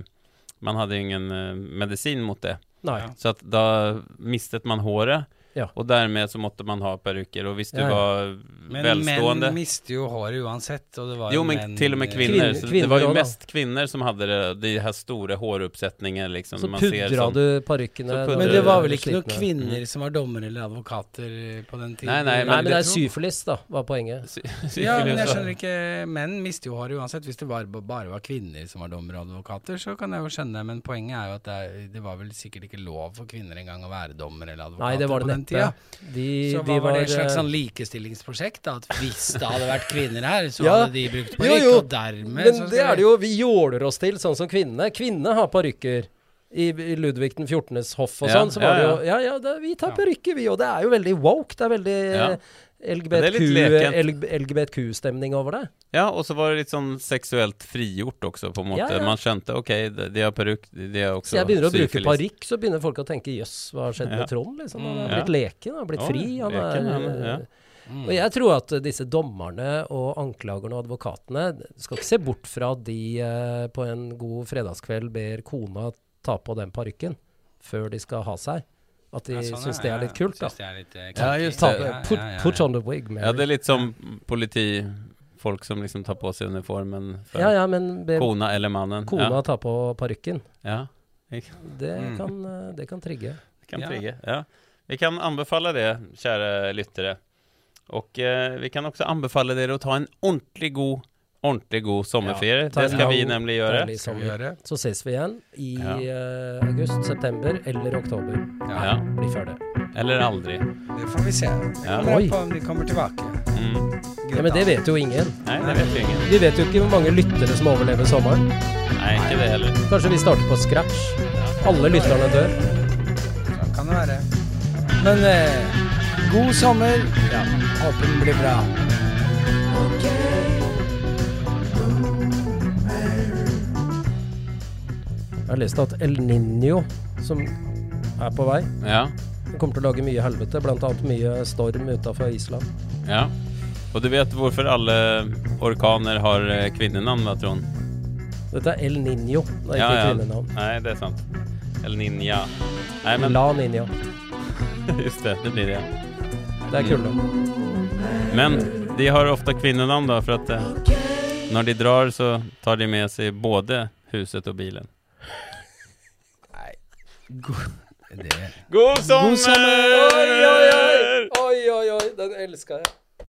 Man hadde jo ingen eh, medisin mot det. Nei. Så at da mistet man håret, Ja. og dermed så måtte man ha parykker. Og hvis du Ja, ja. var Men velstående menn mister jo håret uansett, og det var Jo, jo men menn til og med eh, kvinner. Kvin- så det var jo mest da. kvinner som hadde det, de her store håroppsetningene, liksom. Så pudra sånn- du parykkene Men det var vel ikke noen kvinner kvinner som var dommere eller advokater på den tiden? Nei, nei, Nei, men det er syfilis, da, var poenget. Sy- Ja, men jeg skjønner ikke Menn mister jo håret uansett. Hvis det var, bare var kvinner som var dommere og advokater, så kan jeg jo skjønne Men poenget er jo at det, det var vel sikkert ikke lov for kvinner engang å være dommer eller advokater Nei, det var det tida. De, Så de hva var det et eh, slags sånn likestillingsprosjekt? da? At hvis det hadde vært kvinner her, så Ja. hadde de brukt parykk, jo. og dermed Men så det er det jo, vi jåler oss til sånn som kvinnene. Kvinnene har parykker. I, I Ludvig den 14.s hoff og Ja, sånn, så var ja, det jo Ja, ja, det, vi tar parykker, vi. Og det er jo veldig woke. Det er veldig LGBTQ-stemning over det. Ja, og så var det litt sånn seksuelt frigjort også, på en måte. Ja, ja. Man skjønte ok, de, har parykk, de, har også Så jeg begynner å bruke syfilis. parykk, så begynner folk å tenke jøss, hva har skjedd Ja. med Trond? Liksom? Han har Ja. blitt leken, han har blitt fri. Han leken, er, han, ja. Mm. Og jeg tror at disse dommerne og anklagerne og advokatene skal ikke se bort fra at de eh, på en god fredagskveld ber kona ta på den parykken før de skal ha seg. At de Ja, sånn, syns det er litt kult, da. det litt, eh, Ja, just det. Put, put on the wig, Mary. Ja, det er litt som politifolk som liksom tar på seg uniformen for ja, ja, men kona eller mannen. kona Ja, ta på parykken. ja. Det, Mm. kan, eh, det kan trigge. Det kan trigge. Ja. Vi kan anbefale det, kjære lyttere. Og eh, vi kan også anbefale dere å ta en ordentlig god, ordentlig god sommerferie. Ja, det skal vi nemlig gjøre. sommer. Så ses vi igjen i Ja. eh, august, september eller oktober. Ja. Blir før det. Eller aldri. Det får vi se. Ja. Oi. på om de kommer tilbake. Mm. Ja, men det vet jo ingen. Nei, det vet vi ingen. Vi vet jo ikke hvor mange lyttere som overlever sommeren. Nei, ikke det heller. Kanskje vi starter på scratch. Alle lytterne dør. Sånn kan det være. Men eh, god sommer. Håper den blir bra. Jeg har lest at El Niño, som er på vei, Ja. kommer til å lage mye helvete. Blant annet mye storm utafor Island. ja. Og du vet hvorfor alle orkaner har eh, kvinnenavn, da, Trond? Dette er El Niño, det er Ja, ikke ja. kvinnenavn. Nei, det er sant. El Ninja. Nei, men La Ninja. Just det, det blir det. Det er kulde. Men de har ofte kvinnenavn, da, for at eh, Når de drar så tar de med seg både huset og bilen. Det God sommer! Oi, oi, oi! Oi, oi, oi! Den elska jeg.